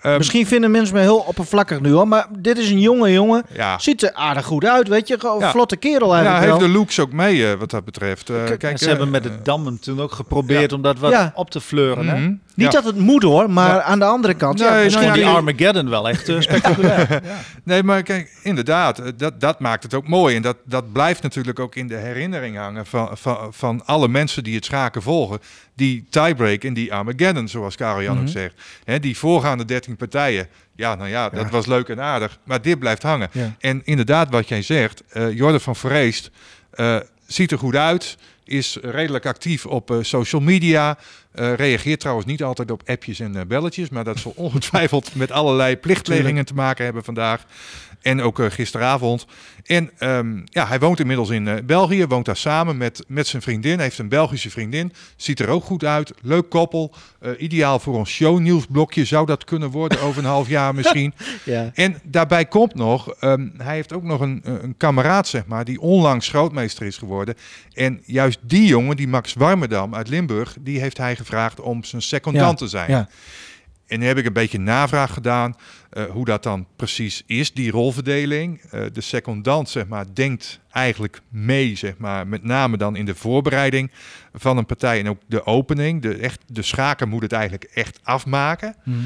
Ehm, Misschien vinden mensen me heel oppervlakkig nu hoor, maar dit is een jonge jongen. Ja. Ziet er aardig goed uit, weet je. Gewoon een Ja. vlotte kerel Ja, hij eigenlijk heeft wel. de looks ook mee, eh, wat dat betreft. Eh, Kijk, kijk, ze hebben met de dammen toen ook geprobeerd om dat wat Ja. op te fleuren. Hè? Mhm. Niet Ja. dat het moet hoor, maar Ja. aan de andere kant. ja, Nee, misschien nou die Armageddon wel echt eh, spectaculair. ja. Nee, maar kijk, inderdaad, eh, dat, dat maakt het ook mooi. En dat, dat blijft natuurlijk ook in de herinnering hangen van, van, van alle mensen die het schaken volgen. Die tiebreak en die Armageddon, zoals Karel Jan Mhm. ook zegt. Hè, die voorgaande 13 partijen. Ja, nou ja, dat Ja. was leuk en aardig. Maar dit blijft hangen. Ja. En inderdaad, wat jij zegt, eh Jordan van Vreest eh, ziet er goed uit. Is redelijk actief op eh, social media. eh, reageert trouwens niet altijd op appjes en eh, belletjes. Maar dat zal ongetwijfeld met allerlei plichtplegingen te maken hebben vandaag. En ook eh, gisteravond. En ehm, ja, hij woont inmiddels in eh, België. Woont daar samen met, met zijn vriendin. Hij heeft een Belgische vriendin. Ziet er ook goed uit. Leuk koppel. Eh, ideaal voor ons shownieuwsblokje. Zou dat kunnen worden over een half jaar misschien. Ja. En daarbij komt nog, ehm, hij heeft ook nog een, een kameraad, zeg maar, die onlangs grootmeester is geworden. En juist die jongen, die Max Warmerdam uit Limburg, die heeft hij gevraagd om zijn secondant Ja, te zijn. ja. En nu heb ik een beetje navraag gedaan hoe dat dan precies is, die rolverdeling. Eh, de secondant, zeg maar, denkt eigenlijk mee, zeg maar, met name dan in de voorbereiding van een partij en ook de opening. De, echt, de schaker moet het eigenlijk echt afmaken. Mhm.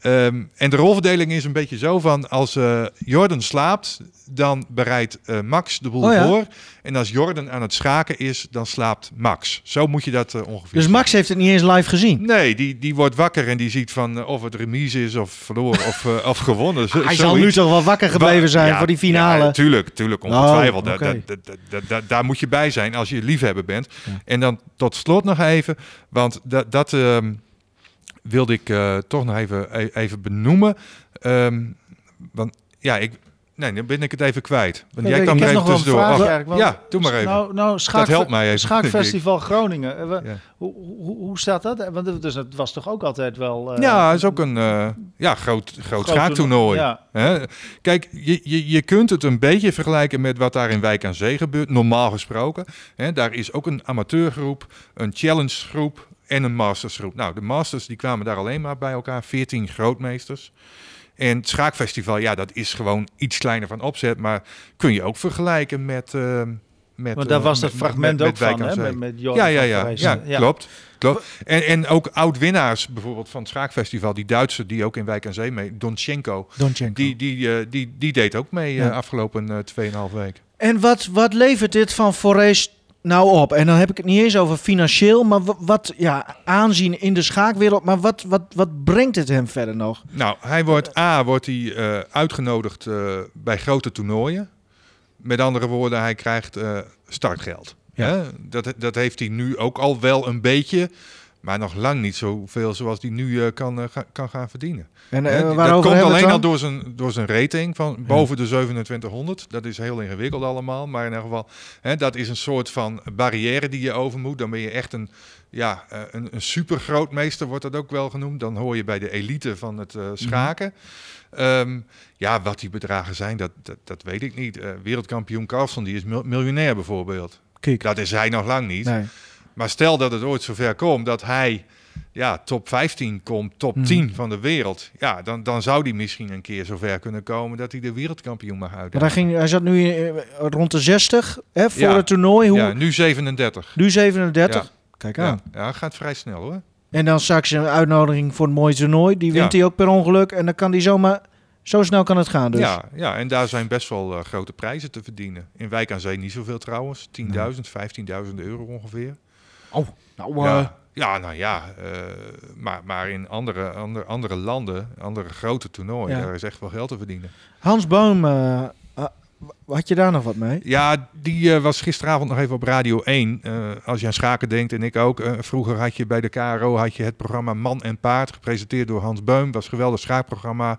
Ehm, en de rolverdeling is een beetje zo van als eh, Jordan slaapt, dan bereidt eh, Max de boel Oh ja? voor. En als Jordan aan het schaken is, dan slaapt Max. Zo moet je dat eh, ongeveer Dus. Max heeft het niet eens live gezien. Nee, die, die wordt wakker en die ziet van of het remise is of verloren of, of gewonnen. Hij zal nu toch wel wakker gebleven zijn ja, voor die finale. Ja, tuurlijk, tuurlijk, ongetwijfeld. Oh, da- da- da- da- daar moet je bij zijn als je liefhebber bent. En dan tot slot nog even, want dat, dat ehm, wilde ik eh, toch nog even, e- even benoemen. Ehm, want ja, ik, nee, dan ben ik het even kwijt. Want jij Ik er even tussendoor. vraag want- ja, doe maar even. Nou, nou schaak, helpt mij even. Schaakfestival Groningen. eh, Ja. hoe, hoe, hoe staat dat? Want het, dus het was toch ook altijd wel... eh, ja, is ook een eh, ja, groot, groot, groot schaaktoernooi. Ja. Hè? Kijk, je, je, je kunt het een beetje vergelijken met wat daar in Wijk aan Zee gebeurt, normaal gesproken. Hè? Daar is ook een amateurgroep, een challengegroep en een mastersgroep. Nou, de masters die kwamen daar alleen maar bij elkaar, 14 grootmeesters. En het schaakfestival, ja, dat is gewoon iets kleiner van opzet, maar kun je ook vergelijken met... eh, met Want daar eh, was dat fragment met- ook met van, hè? Met, met Ja, ja, ja, ja, klopt. klopt. En, en ook oud-winnaars bijvoorbeeld van het schaakfestival, die Duitser die ook in Wijk aan Zee mee, Donchenko, Donchenko. die, die, eh, die, die deed ook mee Ja. afgelopen eh 2,5 week. En wat, wat levert dit van Forest nou op? En dan heb ik het niet eens over financieel, maar wa- wat ja, aanzien in de schaakwereld. Maar wat, wat, wat brengt het hem verder nog? Nou, hij wordt A, wordt hij eh, uitgenodigd eh, bij grote toernooien. Met andere woorden, hij krijgt eh, startgeld. Ja. Hè? Dat, dat heeft hij nu ook al wel een beetje, maar nog lang niet zoveel zoals hij nu eh, kan, eh, ga- kan gaan verdienen. En eh, dat komt alleen al door zijn, door zijn rating van boven de 2700. Dat is heel ingewikkeld allemaal. Maar in ieder geval, hè, dat is een soort van barrière die je over moet. Dan ben je echt een, ja, een, een supergrootmeester, wordt dat ook wel genoemd. Dan hoor je bij de elite van het Mhm. schaken. Ehm, ja, wat die bedragen zijn, dat, dat, dat weet ik niet. Wereldkampioen Carlsen, die is mil- miljonair bijvoorbeeld. Kijk. Dat is hij nog lang niet. Nee. Maar stel dat het ooit zover komt dat hij ja, top 15 komt, top Mhm. 10 van de wereld. Ja, dan, dan zou hij misschien een keer zover kunnen komen dat hij de wereldkampioen mag Maar hij, uitdagen. ging, hij zat nu eh, rond de 60 hè, voor Ja. het toernooi. Hoe, Ja, nu 37. Nu 37. Ja. Kijk aan. ja, gaat vrij snel hoor. En dan straks een uitnodiging voor een mooi toernooi. Die wint hij ook per ongeluk. En dan kan hij zomaar... Zo snel kan het gaan dus. Ja, ja, en daar zijn best wel eh, grote prijzen te verdienen. In Wijk aan Zee niet zoveel trouwens. 10.000, 15.000 euro ongeveer. Oh, nou... eh, Ja, ja, nou ja. eh, maar, maar in andere, andere, andere landen, andere grote toernooien, Ja. daar is echt wel geld te verdienen. Hans Boom, ah, had je daar nog wat mee? Ja, die was gisteravond nog even op Radio 1. Eh, als je aan schaken denkt en ik ook. vroeger had je bij de KRO had je het programma Man en Paard, gepresenteerd door Hans Beum. was een geweldig schaakprogramma.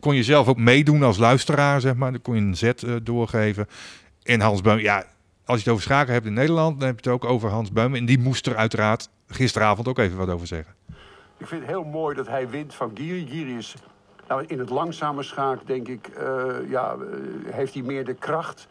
Kon je zelf ook meedoen als luisteraar, zeg maar. Dan kon je een zet doorgeven. En Hans Beum, ja, als je het over schaken hebt in Nederland, dan heb je het ook over Hans Beum. En die moest er uiteraard gisteravond ook even wat over zeggen. Ik vind het heel mooi dat hij wint van Giri. Giri is Nou, in het langzame schaak, denk ik, eh, ja, eh, heeft hij meer de kracht.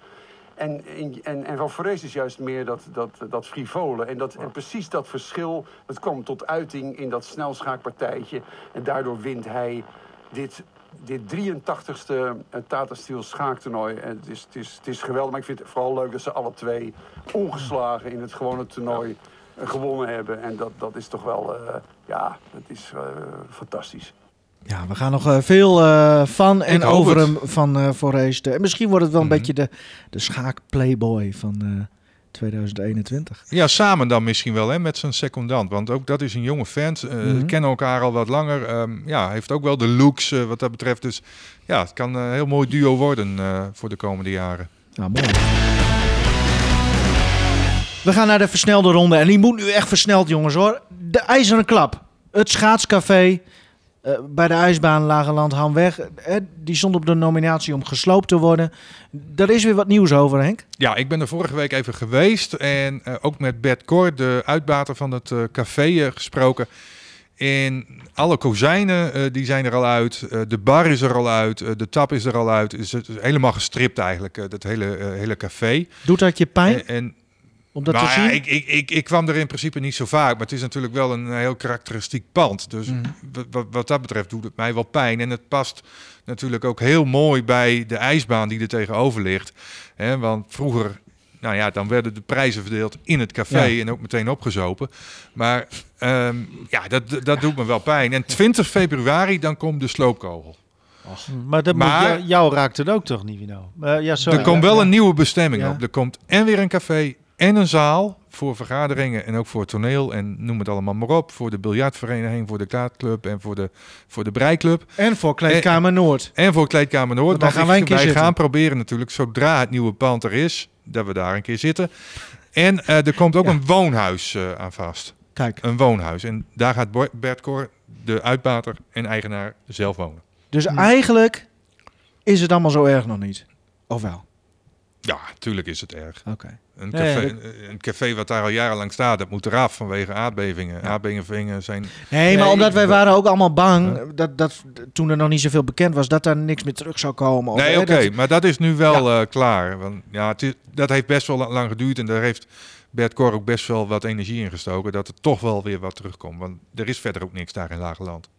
En, en, en van Forest is juist meer dat, dat, dat frivole. En, dat, en precies dat verschil, dat kwam tot uiting in dat snelschaakpartijtje. En daardoor wint hij dit, dit 83ste eh, Tata Steel schaaktoernooi. En het, is, het, is, het is geweldig, maar ik vind het vooral leuk dat ze alle twee ongeslagen in het gewone toernooi eh, gewonnen hebben. En dat, dat is toch wel, eh, ja, dat is eh, fantastisch. Ja, we gaan nog eh, veel eh, van en over het. hem van eh. En misschien wordt het wel een Mhm. beetje de, de schaak-playboy van eh, 2021. Ja, samen dan misschien wel hè, met zijn secondant. Want ook dat is een jonge vent. eh, Mhm. Kennen elkaar al wat langer. Ehm, ja, heeft ook wel de looks eh, wat dat betreft. Dus ja, het kan een heel mooi duo worden eh, voor de komende jaren. Nou, mooi. We gaan naar de versnelde ronde. En die moet nu echt versneld, jongens hoor. De IJzeren Klap. Het schaatscafé. Eh, bij de ijsbaan Lagerland Hamweg. Eh, die stond op de nominatie om gesloopt te worden. Daar is weer wat nieuws over, Henk. Ja, ik ben er vorige week even geweest. En eh, ook met Bert Cor, de uitbater van het eh, café, gesproken. En alle kozijnen die zijn er al uit. De bar is er al uit. de tap is er al uit. Dus het is helemaal gestript eigenlijk, dat hele, hele café. Doet dat je pijn en om dat nou te ja, zien? ik, ik, ik, ik kwam er in principe niet zo vaak, maar het is natuurlijk wel een heel karakteristiek pand. Dus Mhm. wat, dat betreft doet het mij wel pijn. En het past natuurlijk ook heel mooi bij de ijsbaan die er tegenover ligt. Hè, want vroeger, nou ja, dan werden de prijzen verdeeld in het café Ja. en ook meteen opgezopen. Maar ehm, ja, dat, dat doet me wel pijn. En 20 februari, dan komt de sloopkogel. Maar, dat Maar- moet, jou, jou raakt het ook toch niet, Vino? Eh, ja, sorry. er komt wel ja. een nieuwe bestemming Ja. op. Er komt en weer een café en een zaal voor vergaderingen en ook voor toneel en noem het allemaal maar op. Voor de biljartvereniging, voor de kaartclub en voor de, voor de breiklub. En voor Kleedkamer Noord. En voor Kleedkamer Noord. Want gaan wij zitten. gaan proberen natuurlijk, zodra het nieuwe pand er is, dat we daar een keer zitten. En eh, er komt ook Ja. een woonhuis eh, aan vast. Kijk, Een woonhuis. En daar gaat Bert Cor, de uitbater en eigenaar, zelf wonen. dus eigenlijk is het allemaal zo erg nog niet. Of wel? Ja, tuurlijk is het erg. Oké. Een ja, café, dat- een café wat daar al jarenlang staat, dat moet eraf vanwege aardbevingen. Aardbevingen zijn... Nee, maar Nee, omdat wij waren ook allemaal bang dat, dat toen er nog niet zoveel bekend was, dat daar niks meer terug zou komen. Of, Nee, oké, dat- maar dat is nu wel eh, klaar. Want ja, het is, dat heeft best wel la- lang geduurd en daar heeft Bert Cor ook best wel wat energie in gestoken. Dat er toch wel weer wat terugkomt. Want er is verder ook niks daar in Lagerland.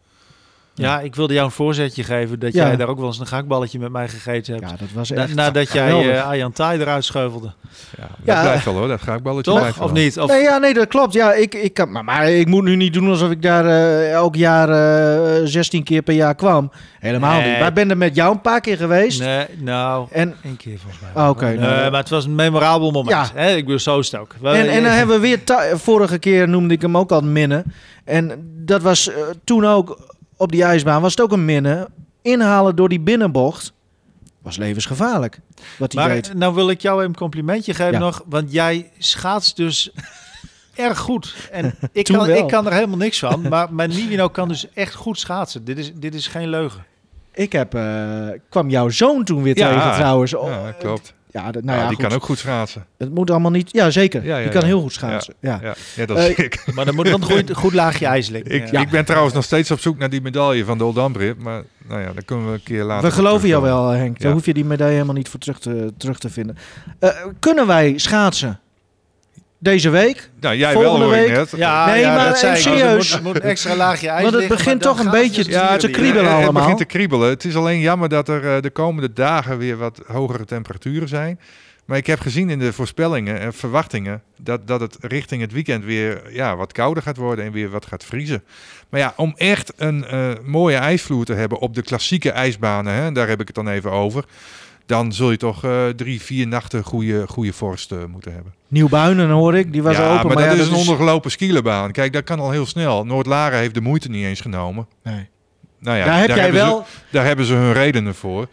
Ja, ik wilde jou een voorzetje geven dat Ja. jij daar ook wel eens een gakballetje met mij gegeten hebt. Ja, dat was Na- echt nadat jij uh, Arjan Thai eruit scheuvelde. Ja, dat Ja. blijft wel hoor, dat ga ik balletje Toch? blijft Of wel. niet? Of, Nee, ja, nee, dat klopt. Ja, ik, ik kan, maar, maar ik moet nu niet doen alsof ik daar eh, elk jaar eh 16 keer per jaar kwam. Helemaal Nee. niet. Maar ik ben er met jou een paar keer geweest. Nee, nou, En, één keer volgens mij. Ah, oké, Nee, nou, maar het was een memorabel moment. Ja. Hè? Ik bedoel, zo is het ook. Wel, en, en dan eh, hebben we weer... vorige keer noemde ik hem ook al minnen. En dat was eh, toen ook op die ijsbaan. Was het ook een minnen. Inhalen door die binnenbocht. Was levensgevaarlijk. Wat hij Maar deed. nou wil ik jou even een complimentje geven Ja. nog. Want jij schaatst dus erg goed. En ik kan, wel. ik kan er helemaal niks van. Maar mijn Nivino kan dus echt goed schaatsen. Dit is, dit is geen leugen. Ik heb, eh, kwam jouw zoon toen weer Ja, tegen trouwens. Oh, Ja, klopt. Ja, dat, nou ja, die goed. kan ook goed schaatsen. Het moet allemaal niet... Ja, zeker. Ja, ja, die kan ja. heel goed schaatsen. Ja. Als Eh, ik. Maar dan moet dan goed, goed laagje ijsling. Ik, Ja. ik ben trouwens nog steeds op zoek naar die medaille van de Oldambrip. Maar nou ja, dan kunnen we een keer later... We geloven jou wel, Henk. Daar hoef je die medaille helemaal niet voor terug te, terug te vinden. Eh, kunnen wij schaatsen deze week? Nou, jij Volgende wel hoor ik week- net. Ja, Nee, ja, maar dat serieus. Er moet, moet een extra laagje ijs Want het liggen, begint toch een beetje ze te- te kriebelen hè? het allemaal. begint te kriebelen. Het is alleen jammer dat er eh, de komende dagen weer wat hogere temperaturen zijn. Maar ik heb gezien in de voorspellingen en verwachtingen dat, dat het richting het weekend weer ja, wat kouder gaat worden en weer wat gaat vriezen. Maar ja, om echt een eh, mooie ijsvloer te hebben op de klassieke ijsbanen, hè, daar heb ik het dan even over. Dan zul je toch eh, drie, vier nachten goede, goede vorst eh, moeten hebben. Nieuwbuinen hoor ik, die was ja, open. maar, ja, dat is een ondergelopen skielenbaan. Kijk, dat kan al heel snel. Noord-Laren heeft de moeite niet eens genomen. Nee. Nou ja, Daar heb jij hebben wel... Ze, daar hebben ze hun redenen voor.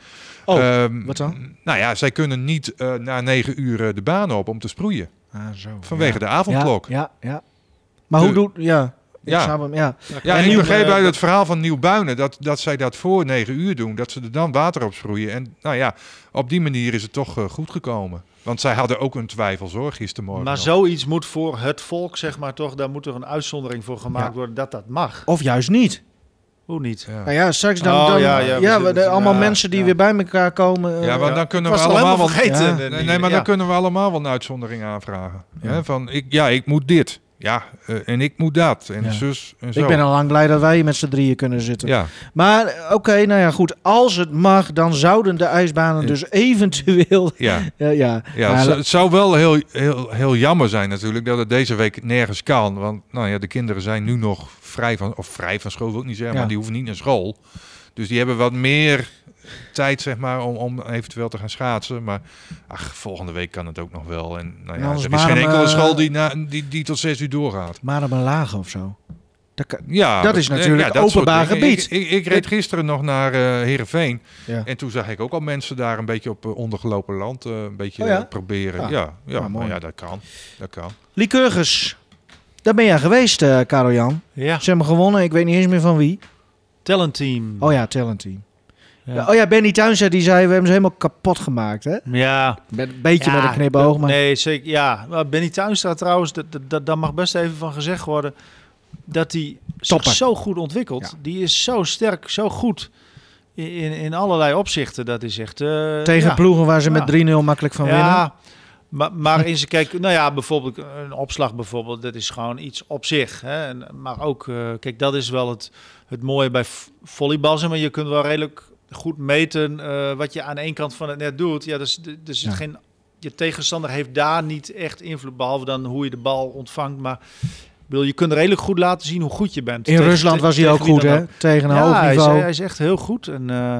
Oh, Ehm, wat dan? Nou ja, zij kunnen niet eh, na negen uur de baan op om te sproeien. Ah, zo. Vanwege ja. de avondklok. Ja, ja, ja. Maar hoe doet... Ja, Ja. snap hem, ja. Ja, En en nu, ik begreep eh, uit het verhaal van Nieuwbuinen dat, dat zij dat voor negen uur doen. Dat ze er dan water op sproeien. En nou ja, op die manier is het toch eh, goed gekomen. Want zij hadden ook hun twijfels hoor, gistermorgen. Maar nog. zoiets moet voor het volk, zeg maar toch, daar moet er een uitzondering voor gemaakt Ja. worden dat dat mag. Of juist niet. Hoe niet? Ja. Nou ja, straks dan, Oh, dan ja, ja, ja, we de- allemaal ja, mensen die ja. weer bij elkaar komen. eh, Ja, want Ja. dan kunnen we allemaal wel... Nee, nee, maar ja. dan kunnen we allemaal wel een uitzondering aanvragen. Ja. Hè, van, ik, ja, ik moet dit. Ja, eh, en ik moet dat. En Ja. zus en zo. ik ben al lang blij dat wij met z'n drieën kunnen zitten. Ja, Maar eh, oké, nou ja, goed. Als het mag, dan zouden de ijsbanen dus eventueel... ja. Ja, ja. Ja, Maar- het, zou- het zou wel heel, heel, heel jammer zijn natuurlijk dat het deze week nergens kan. Want nou ja, de kinderen zijn nu nog vrij van, of vrij van school wil ik niet zeggen, maar die hoeven niet naar school. Dus die hebben wat meer tijd zeg maar om, om eventueel te gaan schaatsen. Maar ach, volgende week kan het ook nog wel. En nou ja, er is geen enkele eh, school die, na, die, die tot zes uur doorgaat. Maar op een laag of zo. Dat kan- Ja, Dat is natuurlijk dat openbaar gebied. Ik, ik, ik reed gisteren nog naar eh Heerenveen. Ja. En toen zag ik ook al mensen daar een beetje op eh, ondergelopen land eh, een beetje Oh ja? proberen. Ja. Ja, ja, Ah, maar mooi. ja, dat kan. Dat kan. Lycurgus. Daar ben jij geweest, eh Karel Jan. Ja, Ze hebben gewonnen. Ik weet niet eens meer van wie. Talentteam. Oh ja, Talent Team. Ja. Oh ja, Benny Tuinzet die zei, we hebben ze helemaal kapot gemaakt. Hè? Ja, Met een beetje Ja, met een knipoog. Maar... Nee, zeker. Ja, maar Benny Tuinstra trouwens, dat, dat- dat, daar mag best even van gezegd worden. Dat hij zich zo goed ontwikkelt. Ja. Die is zo sterk, zo goed in, in, allerlei opzichten. Dat is echt... Tegen ploegen waar ze met 3-0 makkelijk van winnen. Ja, maar, maar in zijn kijk, nou ja, bijvoorbeeld een opslag bijvoorbeeld, dat is gewoon iets op zich. Hè? En, maar ook, eh, kijk, dat is wel het, het mooie bij volleybal. zeg Maar je kunt wel redelijk goed meten eh, wat je aan één kant van het net doet. Ja, dus, dus Ja. geen, je tegenstander heeft daar niet echt invloed, behalve dan hoe je de bal ontvangt. Maar bedoel, je kunt redelijk goed laten zien hoe goed je bent. In Tegen- Rusland was hij ook goed, hè? Tegen een Ja, hoog hij is, niveau. hij is echt heel goed. En uh,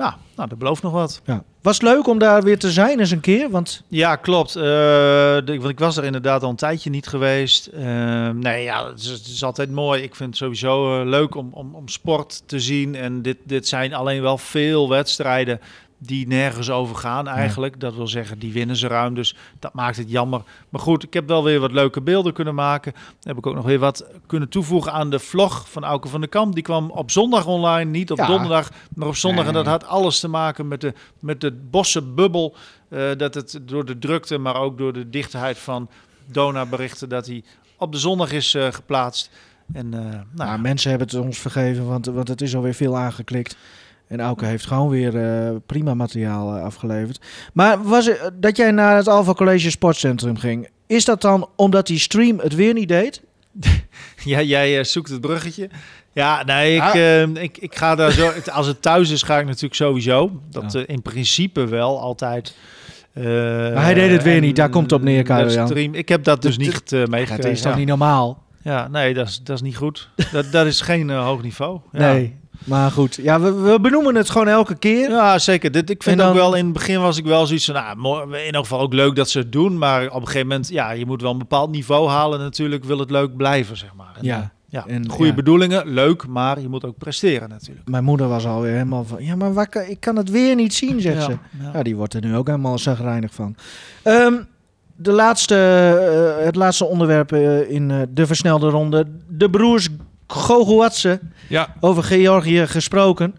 nou, nou, dat belooft nog wat. Ja. Was het leuk om daar weer te zijn eens een keer? Want Ja, klopt. Eh, de- want ik was er inderdaad al een tijdje niet geweest. Eh, nee, ja, het is, het is altijd mooi. Ik vind het sowieso eh, leuk om, om, om sport te zien. En dit, dit zijn alleen wel veel wedstrijden die nergens over gaan eigenlijk. Dat wil zeggen, die winnen ze ruim. Dus dat maakt het jammer. Maar goed, ik heb wel weer wat leuke beelden kunnen maken. Dan heb ik ook nog weer wat kunnen toevoegen aan de vlog van Auke van der Kamp. Die kwam op zondag online, niet op Ja. donderdag, maar op zondag. En dat had alles te maken met de, met de bossenbubbel. Eh, dat het door de drukte, maar ook door de dichtheid van Dona-berichten... dat hij op de zondag is eh, geplaatst. En eh, nou, nou, mensen hebben het ons vergeven, want, want het is alweer veel aangeklikt. En Auke heeft gewoon weer eh, prima materiaal eh, afgeleverd. Maar was het, dat jij naar het Alpha College Sportcentrum ging, is dat dan omdat die stream het weer niet deed? Ja, jij eh, zoekt het bruggetje. Ja, nee, ik, Ah. eh, ik, ik ga daar zo. Als het thuis is, ga ik natuurlijk sowieso. Dat Ja. eh, in principe wel altijd. Eh, Maar hij deed het weer niet, daar komt het op neer, Karel de Jan. stream- Ik heb dat dus Dat- niet uh, Dat meegekregen. is toch ja. niet normaal? Ja, nee, dat is, dat is niet goed. dat, dat is geen eh, hoog niveau. Ja. Nee. Maar goed, ja, we, we benoemen het gewoon elke keer. Ja, zeker. Dit, ik vind ook wel, in het begin was ik wel zoiets van, nou, in ieder geval ook leuk dat ze het doen. Maar op een gegeven moment, ja, je moet wel een bepaald niveau halen natuurlijk. Wil het leuk blijven, zeg maar. En, Ja. eh, ja. En, Goede ja. bedoelingen, leuk, maar je moet ook presteren natuurlijk. Mijn moeder was alweer helemaal van, ja, maar waar ik kan het weer niet zien, zegt ze. ja. Ja, die wordt er nu ook helemaal zagrijnig van. Ehm, de laatste, eh, het laatste onderwerp eh, in de versnelde ronde. De broers Gogoatse, Ja, over Georgië gesproken.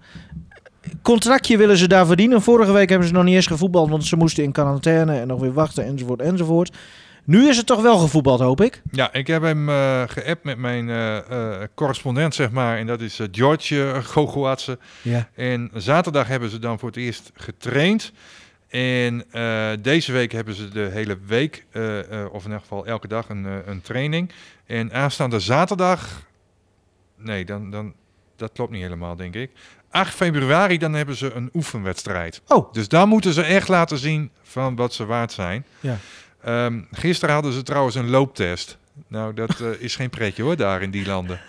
Contractje willen ze daar verdienen. Vorige week hebben ze nog niet eens gevoetbald, want ze moesten in quarantaine en nog weer wachten, enzovoort, enzovoort. Nu is het toch wel gevoetbald, hoop ik? ja ik heb hem eh geappt met mijn eh, eh, correspondent, zeg maar. En dat is George uh, Gogoatse. Ja. En zaterdag hebben ze dan voor het eerst getraind. En deze week hebben ze de hele week, of in ieder geval elke dag, een, een training. En aanstaande zaterdag, nee, dan, dan, dat klopt niet helemaal, denk ik. 8 februari, dan hebben ze een oefenwedstrijd. Oh. Dus daar moeten ze echt laten zien van wat ze waard zijn. Ja. Ehm, gisteren hadden ze trouwens een looptest. Nou, dat eh, is geen pretje hoor, daar in die landen.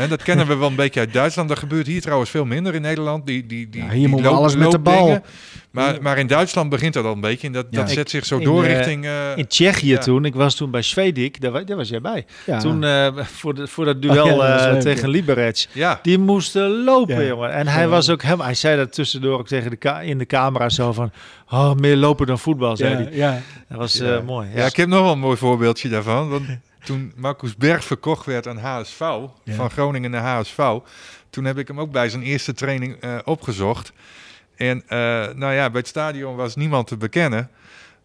Hè, dat kennen we wel een beetje uit Duitsland. Dat gebeurt hier trouwens veel minder in Nederland. Die, die, die, Ja, hier die loop- alles met de bal. Maar, maar in Duitsland begint dat al een beetje. En dat, Ja. dat Ik- zet zich zo in, door eh, richting... eh, In Tsjechië ja. toen, ik was toen bij Svedik, daar, daar was jij bij. Ja. Toen eh, voor, de, voor dat duel Oh ja, dat was eh, leuk, tegen. Liberec. ja, Die moesten lopen, Ja. jongen. En hij Ja. was ook helemaal, hij zei dat tussendoor ook tegen de in de camera zo van, oh, meer lopen dan voetbal, zei ja, hij. ja. Dat was Ja. eh, mooi. ja, ik heb nog wel een mooi voorbeeldje daarvan. Want toen Marcus Berg verkocht werd aan HSV, Ja. van Groningen naar HSV... toen heb ik hem ook bij zijn eerste training eh, opgezocht. En eh, nou ja, bij het stadion was niemand te bekennen.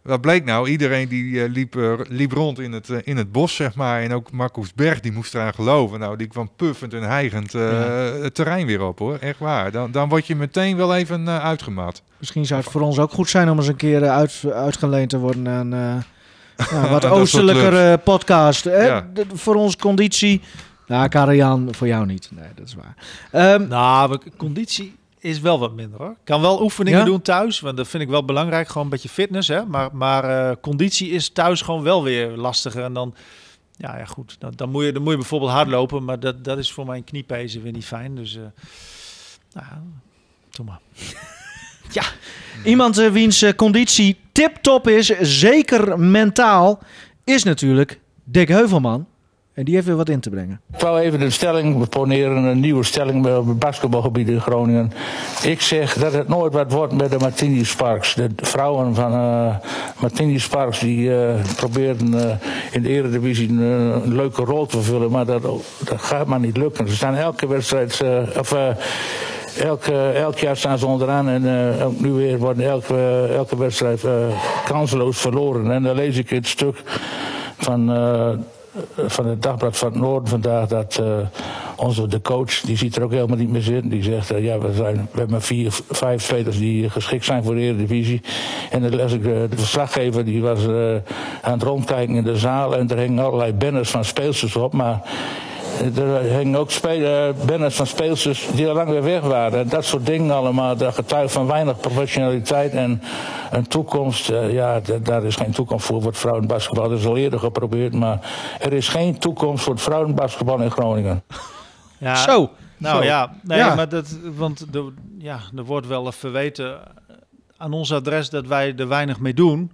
wat bleek nou? Iedereen die eh, liep, liep rond in het, in het bos, zeg maar. En ook Marcus Berg, die moest eraan geloven. Nou, die kwam puffend en hijgend eh, het terrein weer op, hoor. Echt waar. Dan, dan word je meteen wel even uitgemaakt. Misschien zou het voor ons ook goed zijn om eens een keer uit, uitgeleend te worden aan nou, wat dat soort oostelijker eh, podcast. Hè? Ja. Voor ons conditie. Nou, Karajan, voor jou niet. Nee, dat is waar. Ehm, Nou, we- conditie is wel wat minder hoor. Ik kan wel oefeningen Ja? doen thuis, want dat vind ik wel belangrijk. Gewoon een beetje fitness, hè. Maar, maar eh, conditie is thuis gewoon wel weer lastiger. En dan, ja, ja goed, dan, dan, moet je, dan moet je bijvoorbeeld hardlopen. Maar dat, dat is voor mijn kniepezen weer niet fijn. Dus, eh nou, doe maar. Iemand eh, wiens eh, conditie tip-top is, zeker mentaal, is natuurlijk Dick Heuvelman. En die heeft weer wat in te brengen. Ik wou even een stelling, poneren een nieuwe stelling op het basketbalgebied in Groningen. Ik zeg dat het nooit wat wordt met de Martini Sparks. De vrouwen van eh Martini Sparks die eh probeerden in de eredivisie een, een leuke rol te vervullen, maar dat, dat gaat maar niet lukken. Ze staan elke wedstrijd, of eh, elke, elk jaar staan ze onderaan en eh, nu weer worden elke, elke wedstrijd eh, kanseloos verloren. En dan lees ik het stuk van... eh, van het Dagblad van het Noorden vandaag dat eh, onze de coach, die ziet er ook helemaal niet meer zitten. Die zegt, eh, ja, we, zijn, we hebben vier, vijf spelers die geschikt zijn voor de Eredivisie. En dan las ik de, verslaggever, die was eh, aan het rondkijken in de zaal en er hingen allerlei banners van speelsters op, maar... Er hingen ook spelen, banners van speelsters die al lang weer weg waren. En dat soort dingen allemaal, dat getuigt van weinig professionaliteit en een toekomst. eh, ja, daar is geen toekomst voor voor het vrouwenbasketbal. Dat is al eerder geprobeerd, maar er is geen toekomst voor het vrouwenbasketbal in Groningen. Ja, Zo. Nou Zo. ja, nee, Ja. maar dat, want de, ja, er wordt wel verweten aan ons adres dat wij er weinig mee doen.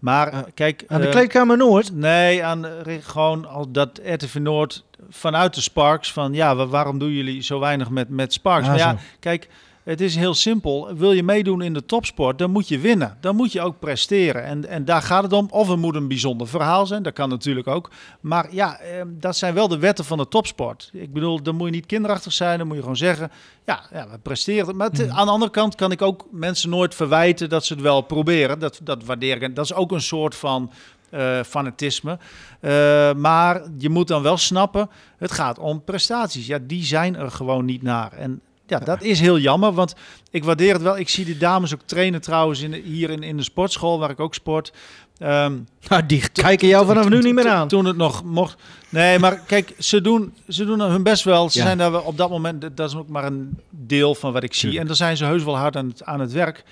Maar kijk... Aan de eh, kleedkamer Noord. Nee, aan eh, gewoon al dat RTV Noord vanuit de Sparks van ja, wa- waarom doen jullie zo weinig met, met Sparks? Ah, maar ja, zo. kijk, het is heel simpel. Wil je meedoen in de topsport, dan moet je winnen. Dan moet je ook presteren. En, en daar gaat het om. Of het moet een bijzonder verhaal zijn, dat kan natuurlijk ook. Maar ja, eh, dat zijn wel de wetten van de topsport. Ik bedoel, dan moet je niet kinderachtig zijn. Dan moet je gewoon zeggen, ja, ja we presteren. Maar het- aan de andere kant kan ik ook mensen nooit verwijten dat ze het wel proberen. Dat, dat waardeer ik. Dat is ook een soort van eh, fanatisme. Eh, maar je moet dan wel snappen, het gaat om prestaties. Ja, die zijn er gewoon niet naar. En ja, dat is heel jammer, want ik waardeer het wel. Ik zie die dames ook trainen trouwens in, de- hier in, in de sportschool, waar ik ook sport. Ehm, Nou, die kijken jou vanaf nu niet meer aan. toen het nog mocht. Nee, maar kijk, ze doen, ze doen hun best wel. Ze Ja. zijn daar op dat moment, dat is ook maar een deel van wat ik zie. En daar zijn ze heus wel hard aan het, aan het werk.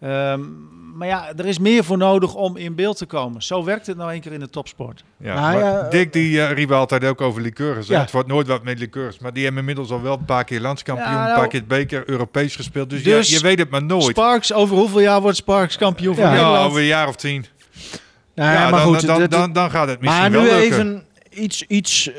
Ehm, maar ja, er is meer voor nodig om in beeld te komen. Zo werkt het nou een keer in de topsport. Ja, ja, Dick die eh, riep altijd ook over liqueurs. Ja. Het wordt nooit wat met liqueurs. Maar die hebben inmiddels al wel een paar keer landskampioen, Ja, nou, een paar keer het beker, Europees gespeeld. Dus, Dus ja, je weet het maar nooit. Sparks, over hoeveel jaar wordt Sparks kampioen van Ja. ja, Nederland? over een jaar of tien. Nou, ja, maar dan, goed, dan, dan, dan gaat het misschien maar nu lukken. even iets, iets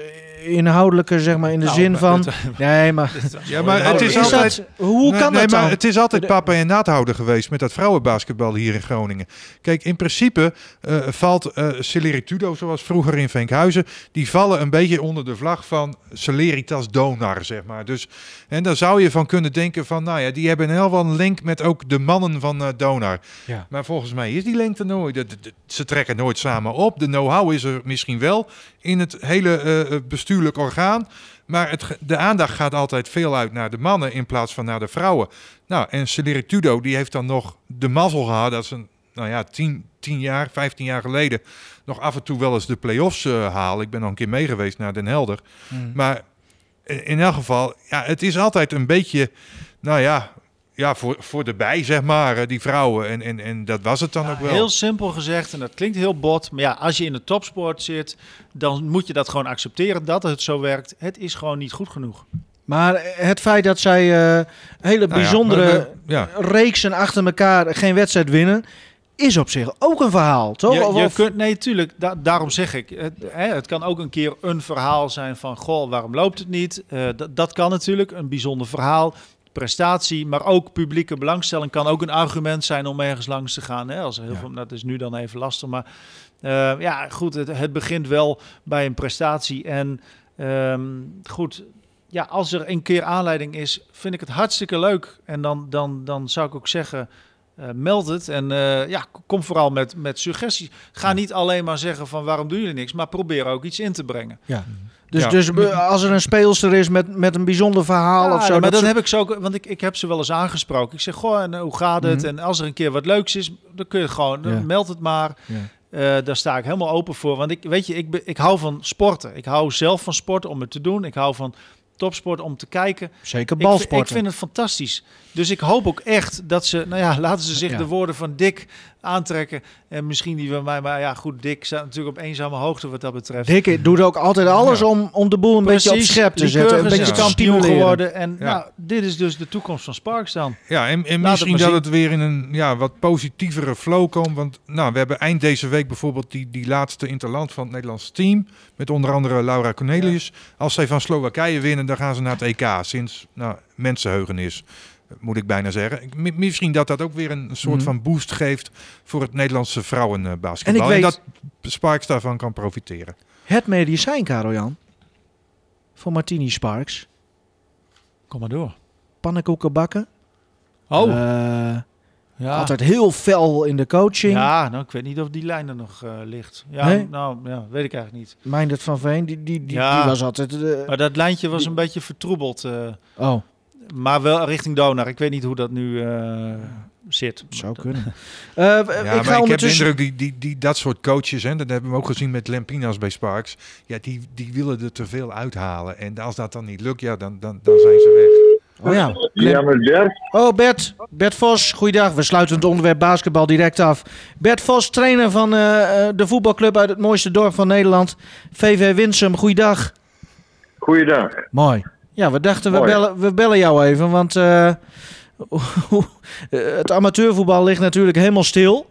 inhoudelijker, zeg maar, in de Nou, zin maar van... dit- Nee, maar... Ja, maar het is Is altijd... dat, hoe Nee, kan nee, dat maar dan? het is altijd papa en naadhouder geweest met dat vrouwenbasketbal hier in Groningen. Kijk, in principe eh, valt eh Celeritudo, zoals vroeger in Venkhuizen, die vallen een beetje onder de vlag van Celeritas Donar, zeg maar. Dus, en daar zou je van kunnen denken van, nou ja, die hebben heel wel een link met ook de mannen van eh, Donar. Ja. Maar volgens mij is die link er nooit. De- de- de- Ze trekken nooit samen op. De know-how is er misschien wel in het hele eh, bestuurlijk orgaan. Maar het, de aandacht gaat altijd veel uit naar de mannen in plaats van naar de vrouwen. Nou, en Celeritudo die heeft dan nog de mazzel gehad dat ze, nou ja, 10, 10 jaar, 15 jaar geleden nog af en toe wel eens de play-offs eh, halen. Ik ben nog een keer mee geweest naar Den Helder. Maar in in elk geval, ja, het is altijd een beetje, nou ja, ja voor, voor de bij, zeg maar, eh, die vrouwen. En, en, en dat was het dan ook wel. Heel simpel gezegd, en dat klinkt heel bot. Maar ja, als je in de topsport zit, dan moet je dat gewoon accepteren dat het zo werkt. Het is gewoon niet goed genoeg. Maar het feit dat zij eh, hele Nou ja, bijzondere maar, eh, ja. reeksen achter elkaar geen wedstrijd winnen, is op zich ook een verhaal, toch? Je, Of- je of- kunt, nee, tuurlijk. da- daarom zeg ik. Het, hè, het kan ook een keer een verhaal zijn van... Goh, waarom loopt het niet? Eh, dat- dat kan natuurlijk. Een bijzonder verhaal. Prestatie, maar ook publieke belangstelling kan ook een argument zijn om ergens langs te gaan. Hè? Als er heel veel, dat is nu dan even lastig. Maar eh, ja, goed, het, het begint wel bij een prestatie. En ehm, goed, ja, als er een keer aanleiding is, vind ik het hartstikke leuk. En dan, dan, dan zou ik ook zeggen, eh, meld het en eh, ja, kom vooral met, met suggesties. Ga niet alleen maar zeggen van waarom doen jullie niks, maar probeer ook iets in te brengen. Ja. Dus, Ja. dus eh, als er een speelster is met, met een bijzonder verhaal Ja, of zo. maar dat dan ze- heb ik ze ook, want ik, ik heb ze wel eens aangesproken. Ik zeg, goh, en, eh, hoe gaat het? Mhm. En als er een keer wat leuks is, dan kun je gewoon, Ja. meld het maar. Ja. Eh, daar sta ik helemaal open voor. Want ik, weet je, ik, ik hou van sporten. Ik hou zelf van sporten om het te doen. Ik hou van topsport om te kijken. Zeker Ik, balsporten. ik vind het fantastisch. Dus ik hoop ook echt dat ze, nou ja, laten ze zich Ja. de woorden van Dick aantrekken. En misschien die van mij, maar ja, goed, Dick staat natuurlijk op eenzame hoogte wat dat betreft. Dick doet ook altijd alles om, om de boel een beetje op scherp te zetten. Een beetje is kampioen geworden. En Ja. nou, dit is dus de toekomst van Sparks dan. Ja, en, en misschien het dat het weer in een ja, wat positievere flow komt. Want nou, we hebben eind deze week bijvoorbeeld die, die laatste interland van het Nederlandse team. Met onder andere Laura Cornelius. Als zij van Slowakije winnen, dan gaan ze naar het EK. Sinds nou, mensenheugenis, moet ik bijna zeggen. Misschien dat dat ook weer een soort Mhm. van boost geeft voor het Nederlandse vrouwenbasketbal. En ik weet- dat Sparks daarvan kan profiteren. Het medicijn, Karel-Jan. Voor Martini Sparks. Kom maar door. Pannenkoeken bakken. Oh, Eh, ja. Altijd heel fel in de coaching. Ja, nou, ik weet niet of die lijn er nog eh, ligt. Ja, Nee? nou, ja, weet ik eigenlijk niet. Meindert van Veen, die, die, die, Ja. die was altijd... eh, Maar dat lijntje was een beetje vertroebeld. eh, oh, maar wel richting Donar. Ik weet niet hoe dat nu eh, zit. zou kunnen. Eh, Ja, ik maar ga ik heb de indruk, die, die, die, dat soort coaches, hè, dat hebben we ook gezien met Lempinas bij Sparks. Ja, die, die willen er te veel uithalen. En als dat dan niet lukt, ja, dan, dan, dan zijn ze weg. Oh ja. Ja, met Bert. Oh, Bert. Bert Vos, goeiedag. We sluiten het onderwerp basketbal direct af. Bert Vos, trainer van eh, eh, de voetbalclub uit het mooiste dorp van Nederland. VV Winsum, goeiedag. Goeiedag. Mooi. Ja, we dachten we bellen, we bellen jou even, want eh, het amateurvoetbal ligt natuurlijk helemaal stil.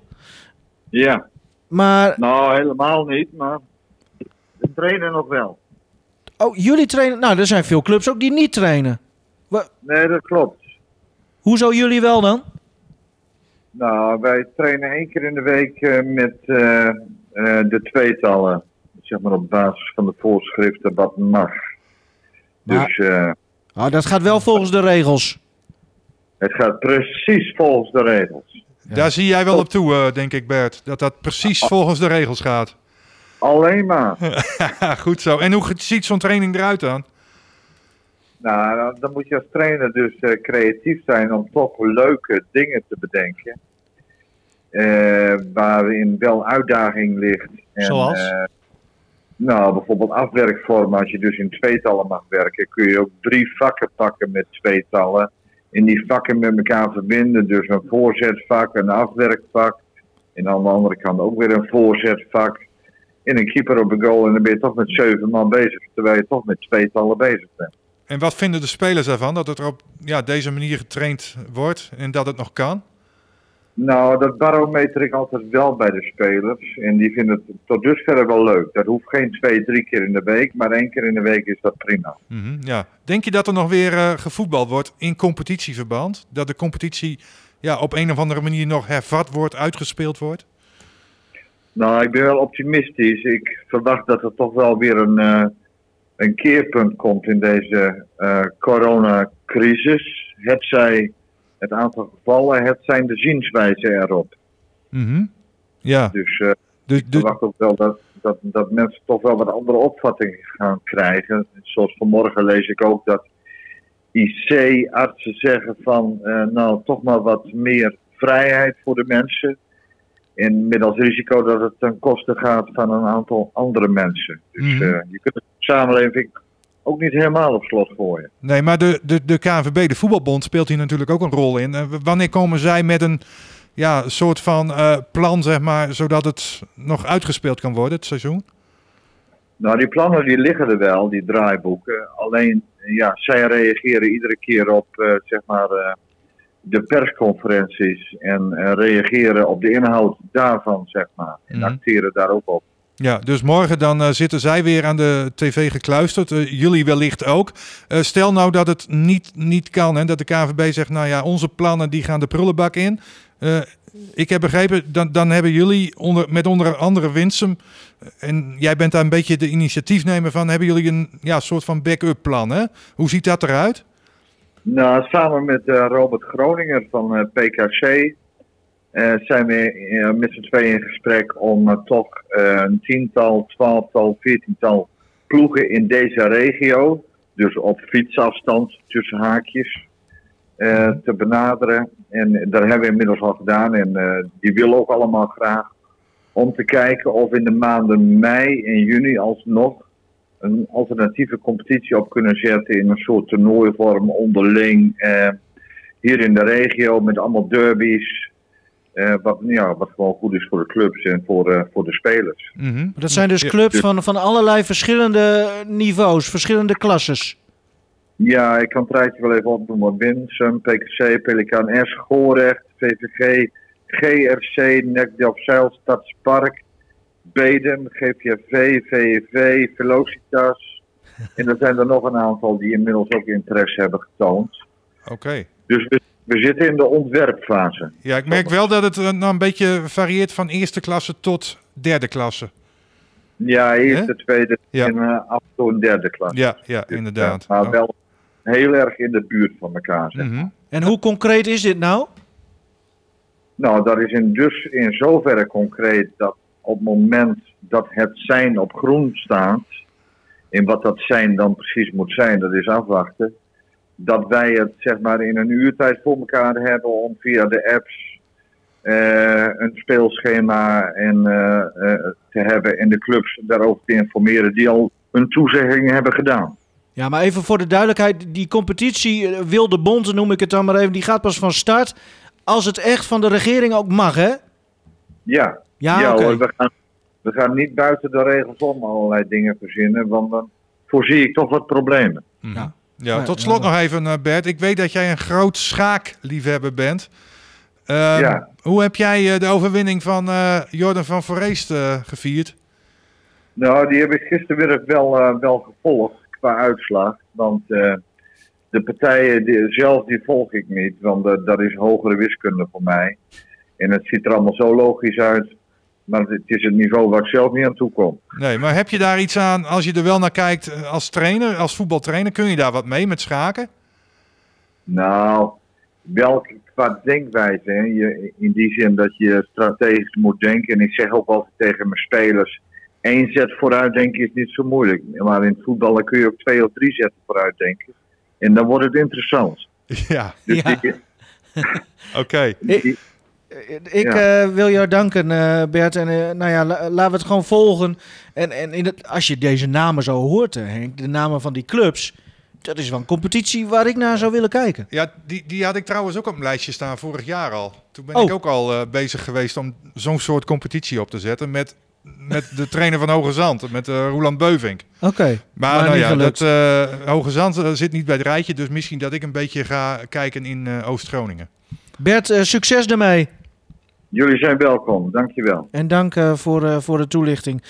Ja, Maar, nou helemaal niet, maar we trainen nog wel. oh, jullie trainen... Nou, er zijn veel clubs ook die niet trainen. Nee, dat klopt. Hoezo jullie wel dan? Nou, wij trainen één keer in de week eh, met eh, de tweetallen. Zeg maar op basis van de voorschriften wat mag. Dus eh, Oh, dat gaat wel volgens de regels. het gaat precies volgens de regels. Daar zie jij wel op toe, eh, denk ik, Bert. Dat dat precies volgens de regels gaat. Alleen maar. Goed zo. En hoe ziet zo'n training eruit dan? Nou, dan- moet je als trainer dus eh, creatief zijn om toch leuke dingen te bedenken. Eh, waarin wel uitdaging ligt. En, Zoals? eh, nou, bijvoorbeeld afwerkvormen. Als je dus in tweetallen mag werken, kun je ook drie vakken pakken met tweetallen. En die vakken met elkaar verbinden. Dus een voorzetvak, een afwerkvak. En aan de andere kant ook weer een voorzetvak. En een keeper op een goal. En dan ben je toch met zeven man bezig. Terwijl je toch met tweetallen bezig bent. En wat vinden de spelers ervan dat het op ja, deze manier getraind wordt en dat het nog kan? Nou, dat barometer ik altijd wel bij de spelers. En die vinden het tot dusver wel leuk. Dat hoeft geen twee, drie keer in de week, maar één keer in de week is dat prima. Mhm, ja. Denk je dat er nog weer eh, gevoetbald wordt in competitieverband? Dat de competitie ja, op een of andere manier nog hervat wordt, uitgespeeld wordt? Nou, ik ben wel optimistisch. Ik verwacht dat er toch wel weer een, eh, een keerpunt komt in deze eh, coronacrisis. Het zij het aantal gevallen, het zijn de zienswijze erop. Mhm. Ja, Dus dus, ik dus, verwacht ook wel dat, dat, dat mensen toch wel wat andere opvattingen gaan krijgen. Zoals vanmorgen lees ik ook dat IC-artsen zeggen van eh, nou toch maar wat meer vrijheid voor de mensen. En met als risico dat het ten koste gaat van een aantal andere mensen. Dus Mhm. eh, je kunt de samenleving ook niet helemaal op slot gooien. nee, maar de, de, de KNVB, de voetbalbond, speelt hier natuurlijk ook een rol in. Wanneer komen zij met een ja, soort van eh, plan, zeg maar, zodat het nog uitgespeeld kan worden, het seizoen? Nou, die plannen die liggen er wel, die draaiboeken. Alleen, ja, zij reageren iedere keer op, eh, zeg maar, eh, de persconferenties. En reageren op de inhoud daarvan, zeg maar. En Mhm. acteren daar ook op. Ja, dus morgen dan eh, zitten zij weer aan de tv gekluisterd. Eh, jullie wellicht ook. Eh, stel nou dat het niet, niet kan en dat de KVB zegt, nou ja, onze plannen die gaan de prullenbak in. Ik heb begrepen, dan, dan hebben jullie onder, met onder andere Winsum, en jij bent daar een beetje de initiatiefnemer van, hebben jullie een ja, soort van backup plan. Hè? Hoe ziet dat eruit? Nou, samen met Robert Groninger van PKC zijn we eh, met z'n tweeën in gesprek om eh, toch eh, een tiental, twaalftal, veertiental ploegen in deze regio, dus op fietsafstand tussen haakjes, eh, te benaderen. En dat hebben we inmiddels al gedaan en eh, die willen ook allemaal graag. Om te kijken of in de maanden mei en juni alsnog een alternatieve competitie op kunnen zetten in een soort toernooivorm onderling. eh, hier in de regio met allemaal derbies. Eh, wat, ja, wat gewoon goed is voor de clubs en voor, eh, voor de spelers. Mhm. Dat zijn dus Ja. clubs van, van allerlei verschillende niveaus, verschillende klasses. Ja, ik kan het rijtje wel even opnoemen. Winsum, PKC, Pelikaan S, Gorecht, VVG, GRC, Nekdelf Zeil, Stadspark, Bedem, GVV, VEV, Velocitas. En er zijn er nog een aantal die inmiddels ook interesse hebben getoond. Oké. Dus we, we zitten in de ontwerpfase. Ja, ik merk wel dat het eh, nou een beetje varieert van eerste klasse tot derde klasse. Ja, eerste, tweede Ja. en eh, af en toe een derde klas. Ja, ja inderdaad. Ja, maar Oh. wel heel erg in de buurt van elkaar. Zeg. Mhm. En hoe concreet is dit nou? Nou, dat is in dus in zoverre concreet dat op het moment dat het zijn op groen staat, en wat dat zijn dan precies moet zijn, dat is afwachten. Dat wij het zeg maar in een uurtijd voor elkaar hebben om via de apps eh, een speelschema en, eh, eh, te hebben en de clubs daarover te informeren die al hun toezegging hebben gedaan. Ja, maar even voor de duidelijkheid, die competitie, Wilde Bond noem ik het dan maar even, die gaat pas van start als het echt van de regering ook mag, hè? Ja, Ja, we, gaan, we gaan niet buiten de regels om allerlei dingen verzinnen, want dan voorzie ik toch wat problemen. Ja. Ja, tot slot nog even, eh, Bert. Ik weet dat jij een groot schaakliefhebber bent. Ehm, Ja. Hoe heb jij eh, de overwinning van eh, Jordan van Foreest eh, gevierd? Nou, die heb ik gistermiddag wel, wel gevolgd qua uitslag. Want eh, de partijen die, zelf die volg ik niet, want dat is hogere wiskunde voor mij. En het ziet er allemaal zo logisch uit. Maar het is het niveau waar ik zelf niet aan toe kom. Nee, maar heb je daar iets aan, als je er wel naar kijkt eh, als trainer, als voetbaltrainer, kun je daar wat mee met schaken? Nou, wel qua denkwijze. Hè. Je, in die zin dat je strategisch moet denken. En ik zeg ook altijd tegen mijn spelers: één zet vooruit denken is niet zo moeilijk. Maar in het voetballen kun je ook twee of drie zetten vooruit denken. En dan wordt het interessant. Ja, Dus Ja. oké. Ik Ja. eh, wil jou danken, eh, Bert. En eh, nou ja, la- laten we het gewoon volgen. En, en in het, als je deze namen zo hoort, eh, Henk, de namen van die clubs, dat is wel een competitie waar ik naar zou willen kijken. Ja, die, die had ik trouwens ook op mijn lijstje staan vorig jaar al. Toen ben Oh. ik ook al eh, bezig geweest om zo'n soort competitie op te zetten met, met de trainer van Hoge Zand, met eh Roland Beuvink. Oké, Maar, maar nou ja, gelukt. dat, eh Hoge Zand eh, zit niet bij het rijtje, dus misschien dat ik een beetje ga kijken in eh, Oost-Groningen. Bert, eh, succes ermee. Jullie zijn welkom, dankjewel. En dank eh, voor, eh, voor de toelichting.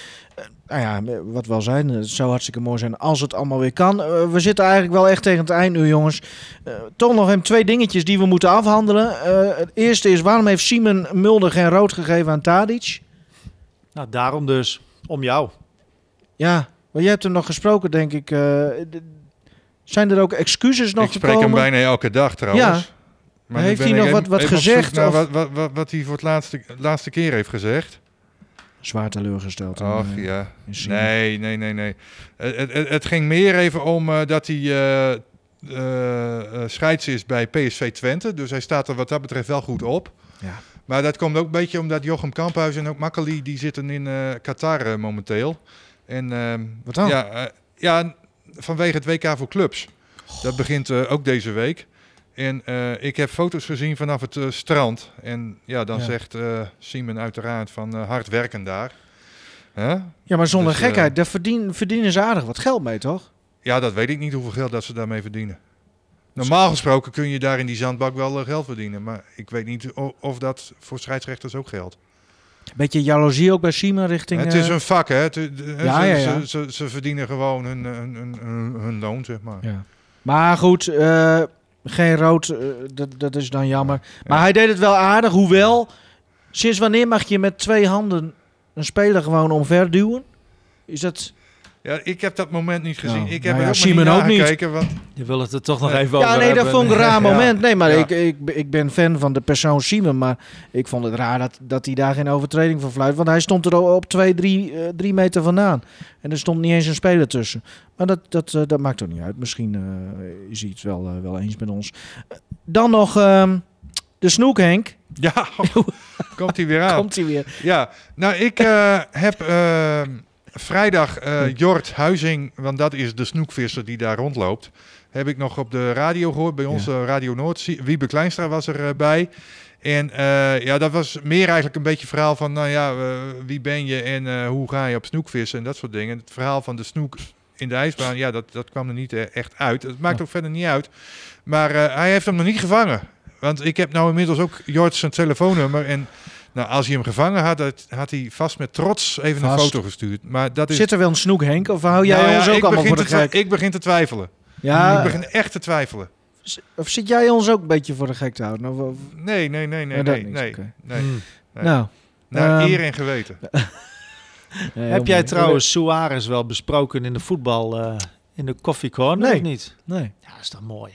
Nou ja, wat wel zijn, het zou hartstikke mooi zijn als het allemaal weer kan. Eh, we zitten eigenlijk wel echt tegen het eind nu, jongens. Eh, toch nog even twee dingetjes die we moeten afhandelen. Eh, het eerste is, waarom heeft Simon Mulder geen rood gegeven aan Tadic? Nou, daarom dus. Om jou. Ja, maar jij hebt hem nog gesproken, denk ik. Eh, zijn er ook excuses nog ik spreek gekomen? hem bijna elke dag trouwens. Ja. Maar Heeft hij nog even- wat- wat even gezegd, naar of- Wat, wat, wat, wat hij voor het laatste, laatste keer heeft gezegd. Zwaar teleurgesteld. Ach eh, ja. in. Nee, nee, nee, nee. Het, het, het ging meer even om eh, dat hij eh, scheids is bij PSV Twente. Dus hij staat er wat dat betreft wel goed op. Ja. Maar dat komt ook een beetje omdat Jochem Kamphuis en ook Makkeli... die zitten in Qatar momenteel. En, ehm, Wat dan? Ja, ja, vanwege het WK voor clubs. Dat begint ook deze week. En eh, ik heb foto's gezien vanaf het eh, strand. En ja, dan Ja. zegt eh Simon uiteraard van hard werken daar. Ja, maar zonder Dus, gekheid, daar verdien, verdienen ze aardig wat geld mee, toch? Ja, dat weet ik niet hoeveel geld dat ze daarmee verdienen. Normaal gesproken kun je daar in die zandbak wel geld verdienen. Maar ik weet niet of dat voor scheidsrechters ook geldt. Beetje jaloezie ook bij Simon richting... het is een vak, hè. Het- Ja, ze, ja. Ze, ze, ze verdienen gewoon hun, hun, hun, hun, hun loon, zeg maar. Ja. Maar goed, geen rood, eh, dat, dat is dan jammer. Maar hij deed het wel aardig, hoewel... Sinds wanneer mag je met twee handen een speler gewoon omver duwen? Is dat... Ja, ik heb dat moment niet gezien. Nou, ik nou heb ja, ook Simon ook niet. want Je wil het er toch nog even Ja, over nee, dat hebben. vond ik een raar Ja. moment. Nee, maar Ja. ik, ik, ik ben fan van de persoon Simon. Maar ik vond het raar dat, dat hij daar geen overtreding van fluit. Want hij stond er op twee, drie, eh, drie meter vandaan. En er stond niet eens een speler tussen. Maar dat, dat, eh, dat maakt ook niet uit. Misschien eh, is hij het wel, wel eens met ons. Dan nog ehm, de snoek, Henk. ja, komt hij weer aan. Komt hij weer. Ja, nou ik eh, heb eh, vrijdag eh, Jort Huizing, want dat is de snoekvisser die daar rondloopt, heb ik nog op de radio gehoord, bij onze Radio Noord. Wiebe Kleinstra was erbij. bij. En eh, ja, dat was meer eigenlijk een beetje het verhaal van, nou ja, eh, wie ben je en eh, hoe ga je op snoekvissen en dat soort dingen. Het verhaal van de snoek in de ijsbaan, ja, dat, dat kwam er niet eh, echt uit. Het maakt ook verder niet uit. Maar eh, hij heeft hem nog niet gevangen. Want ik heb nou inmiddels ook Jort zijn telefoonnummer en... Nou, als hij hem gevangen had, had, had hij vast met trots even een foto gestuurd. Maar dat is. Zit er wel een snoek, Henk? Of hou jij Nou ja, ons ook ik allemaal begin voor de gek? Ik begin te twijfelen. Ja, Ik begin echt te twijfelen. of zit jij ons ook een beetje voor de gek te houden? Of, of- Nee, nee, nee, nee, Oh, dat nee, nee. Hmm. Nee. Nou, Naar ehm, eer en geweten. nee, Heb jij trouwens Suarez wel besproken in de voetbal, eh, in de koffiecorner Nee. of niet? Nee. Ja, dat is toch mooi.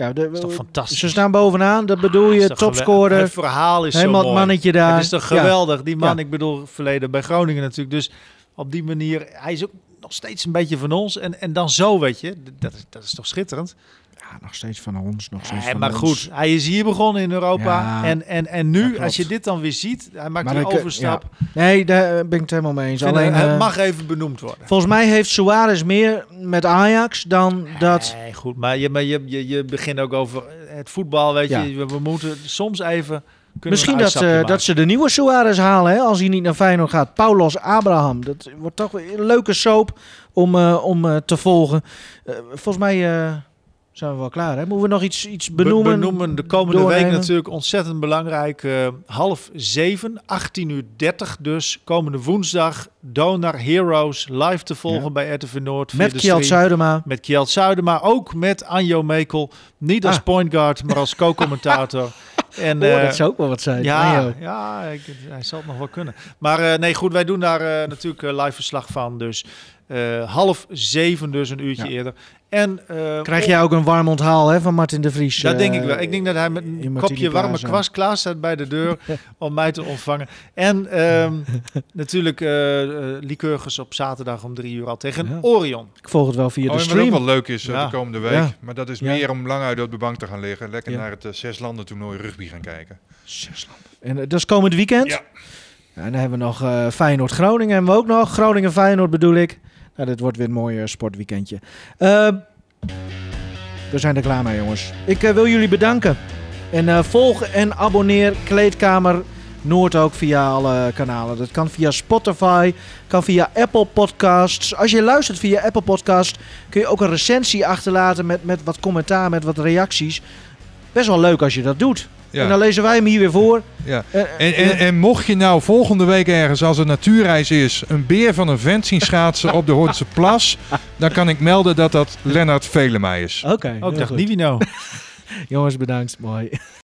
Ja, de, is toch fantastisch? Ze staan bovenaan, dat bedoel Ah, je, toch gewe- topscorer. Het verhaal is helemaal zo het mooi. mannetje daar. Het is toch Ja. geweldig. Die man, Ja. ik bedoel, verleden bij Groningen natuurlijk. Dus op die manier, hij is ook nog steeds een beetje van ons. En, en dan zo, weet je. Dat is, dat is toch schitterend? Ja, nog steeds van ons, nog steeds van maar ons. goed, hij is hier begonnen in Europa. Ja. En, en, en nu, als je dit dan weer ziet, hij maakt Maar die ik, eh, overstap. ja. Nee, daar ben ik het helemaal mee eens. Vind, Alleen, het eh, mag even benoemd worden. volgens mij heeft Suarez meer met Ajax dan dat... Nee, goed, maar je, maar je, je, je begint ook over het voetbal, weet Ja. je. We, we moeten soms even... kunnen Misschien een dat, eh, dat ze de nieuwe Suarez halen, hè, als hij niet naar Feyenoord gaat. Paulos Abraham, dat wordt toch weer een leuke soap om, eh, om eh, te volgen. Eh, volgens mij eh, zijn we wel klaar. Hè? Moeten we nog iets, iets Be- benoemen? benoemen de komende week natuurlijk ontzettend belangrijk. eh, half zeven, 18 uur 30 dus. Komende woensdag, Donar Heroes live te volgen Ja. bij RTV Noord. Met Kjeld. Zuidema. Met Kjeld Zuidema, ook met Anjo Mekel. Niet als Ah. point guard, maar als co-commentator. en, Oh, eh, dat zou ook wel wat zijn. ja, Anjo. ja ik, hij zal het nog wel kunnen. Maar eh, nee, goed, wij doen daar natuurlijk live verslag van. Dus half zeven, dus een uurtje Ja. eerder. En, eh, Krijg jij ook een warm onthaal hè, van Martin de Vries? dat denk eh, ik wel. Ik denk dat hij met een kopje warme kwast klaar staat bij de deur om mij te ontvangen. En ehm, natuurlijk eh eh, Lycurgus op zaterdag om drie uur al tegen Ja. Orion. Ik volg het wel via Oh, de en wat ook stream. wel leuk is Ja. de komende week. Ja. Maar dat is Ja. meer om lang uit op de bank te gaan liggen. Lekker Ja. naar het eh, zes landen toernooi rugby gaan kijken. En eh, dat is komend weekend? Ja. Ja, en dan hebben we nog eh Feyenoord-Groningen. Hebben we ook nog. Groningen-Feyenoord bedoel ik. Nou, dit wordt weer een mooi eh, sportweekendje. Eh, we zijn er klaar mee, jongens. Ik eh, wil jullie bedanken. En eh, volg en abonneer Kleedkamer Noord ook via alle kanalen. Dat kan via Spotify, kan via Apple Podcasts. Als je luistert via Apple Podcast, kun je ook een recensie achterlaten met, met wat commentaar, met wat reacties. Best wel leuk als je dat doet. Ja. En dan lezen wij hem hier weer voor. Ja. Eh, En, eh, en, en mocht je nou volgende week ergens, als het natuurreis is, een beer van een vent zien schaatsen op de Hoornse Plas, dan kan ik melden dat dat Lennart Velema is. Oké. Ook heel dacht. Nivino. Jongens, bedankt. Mooi.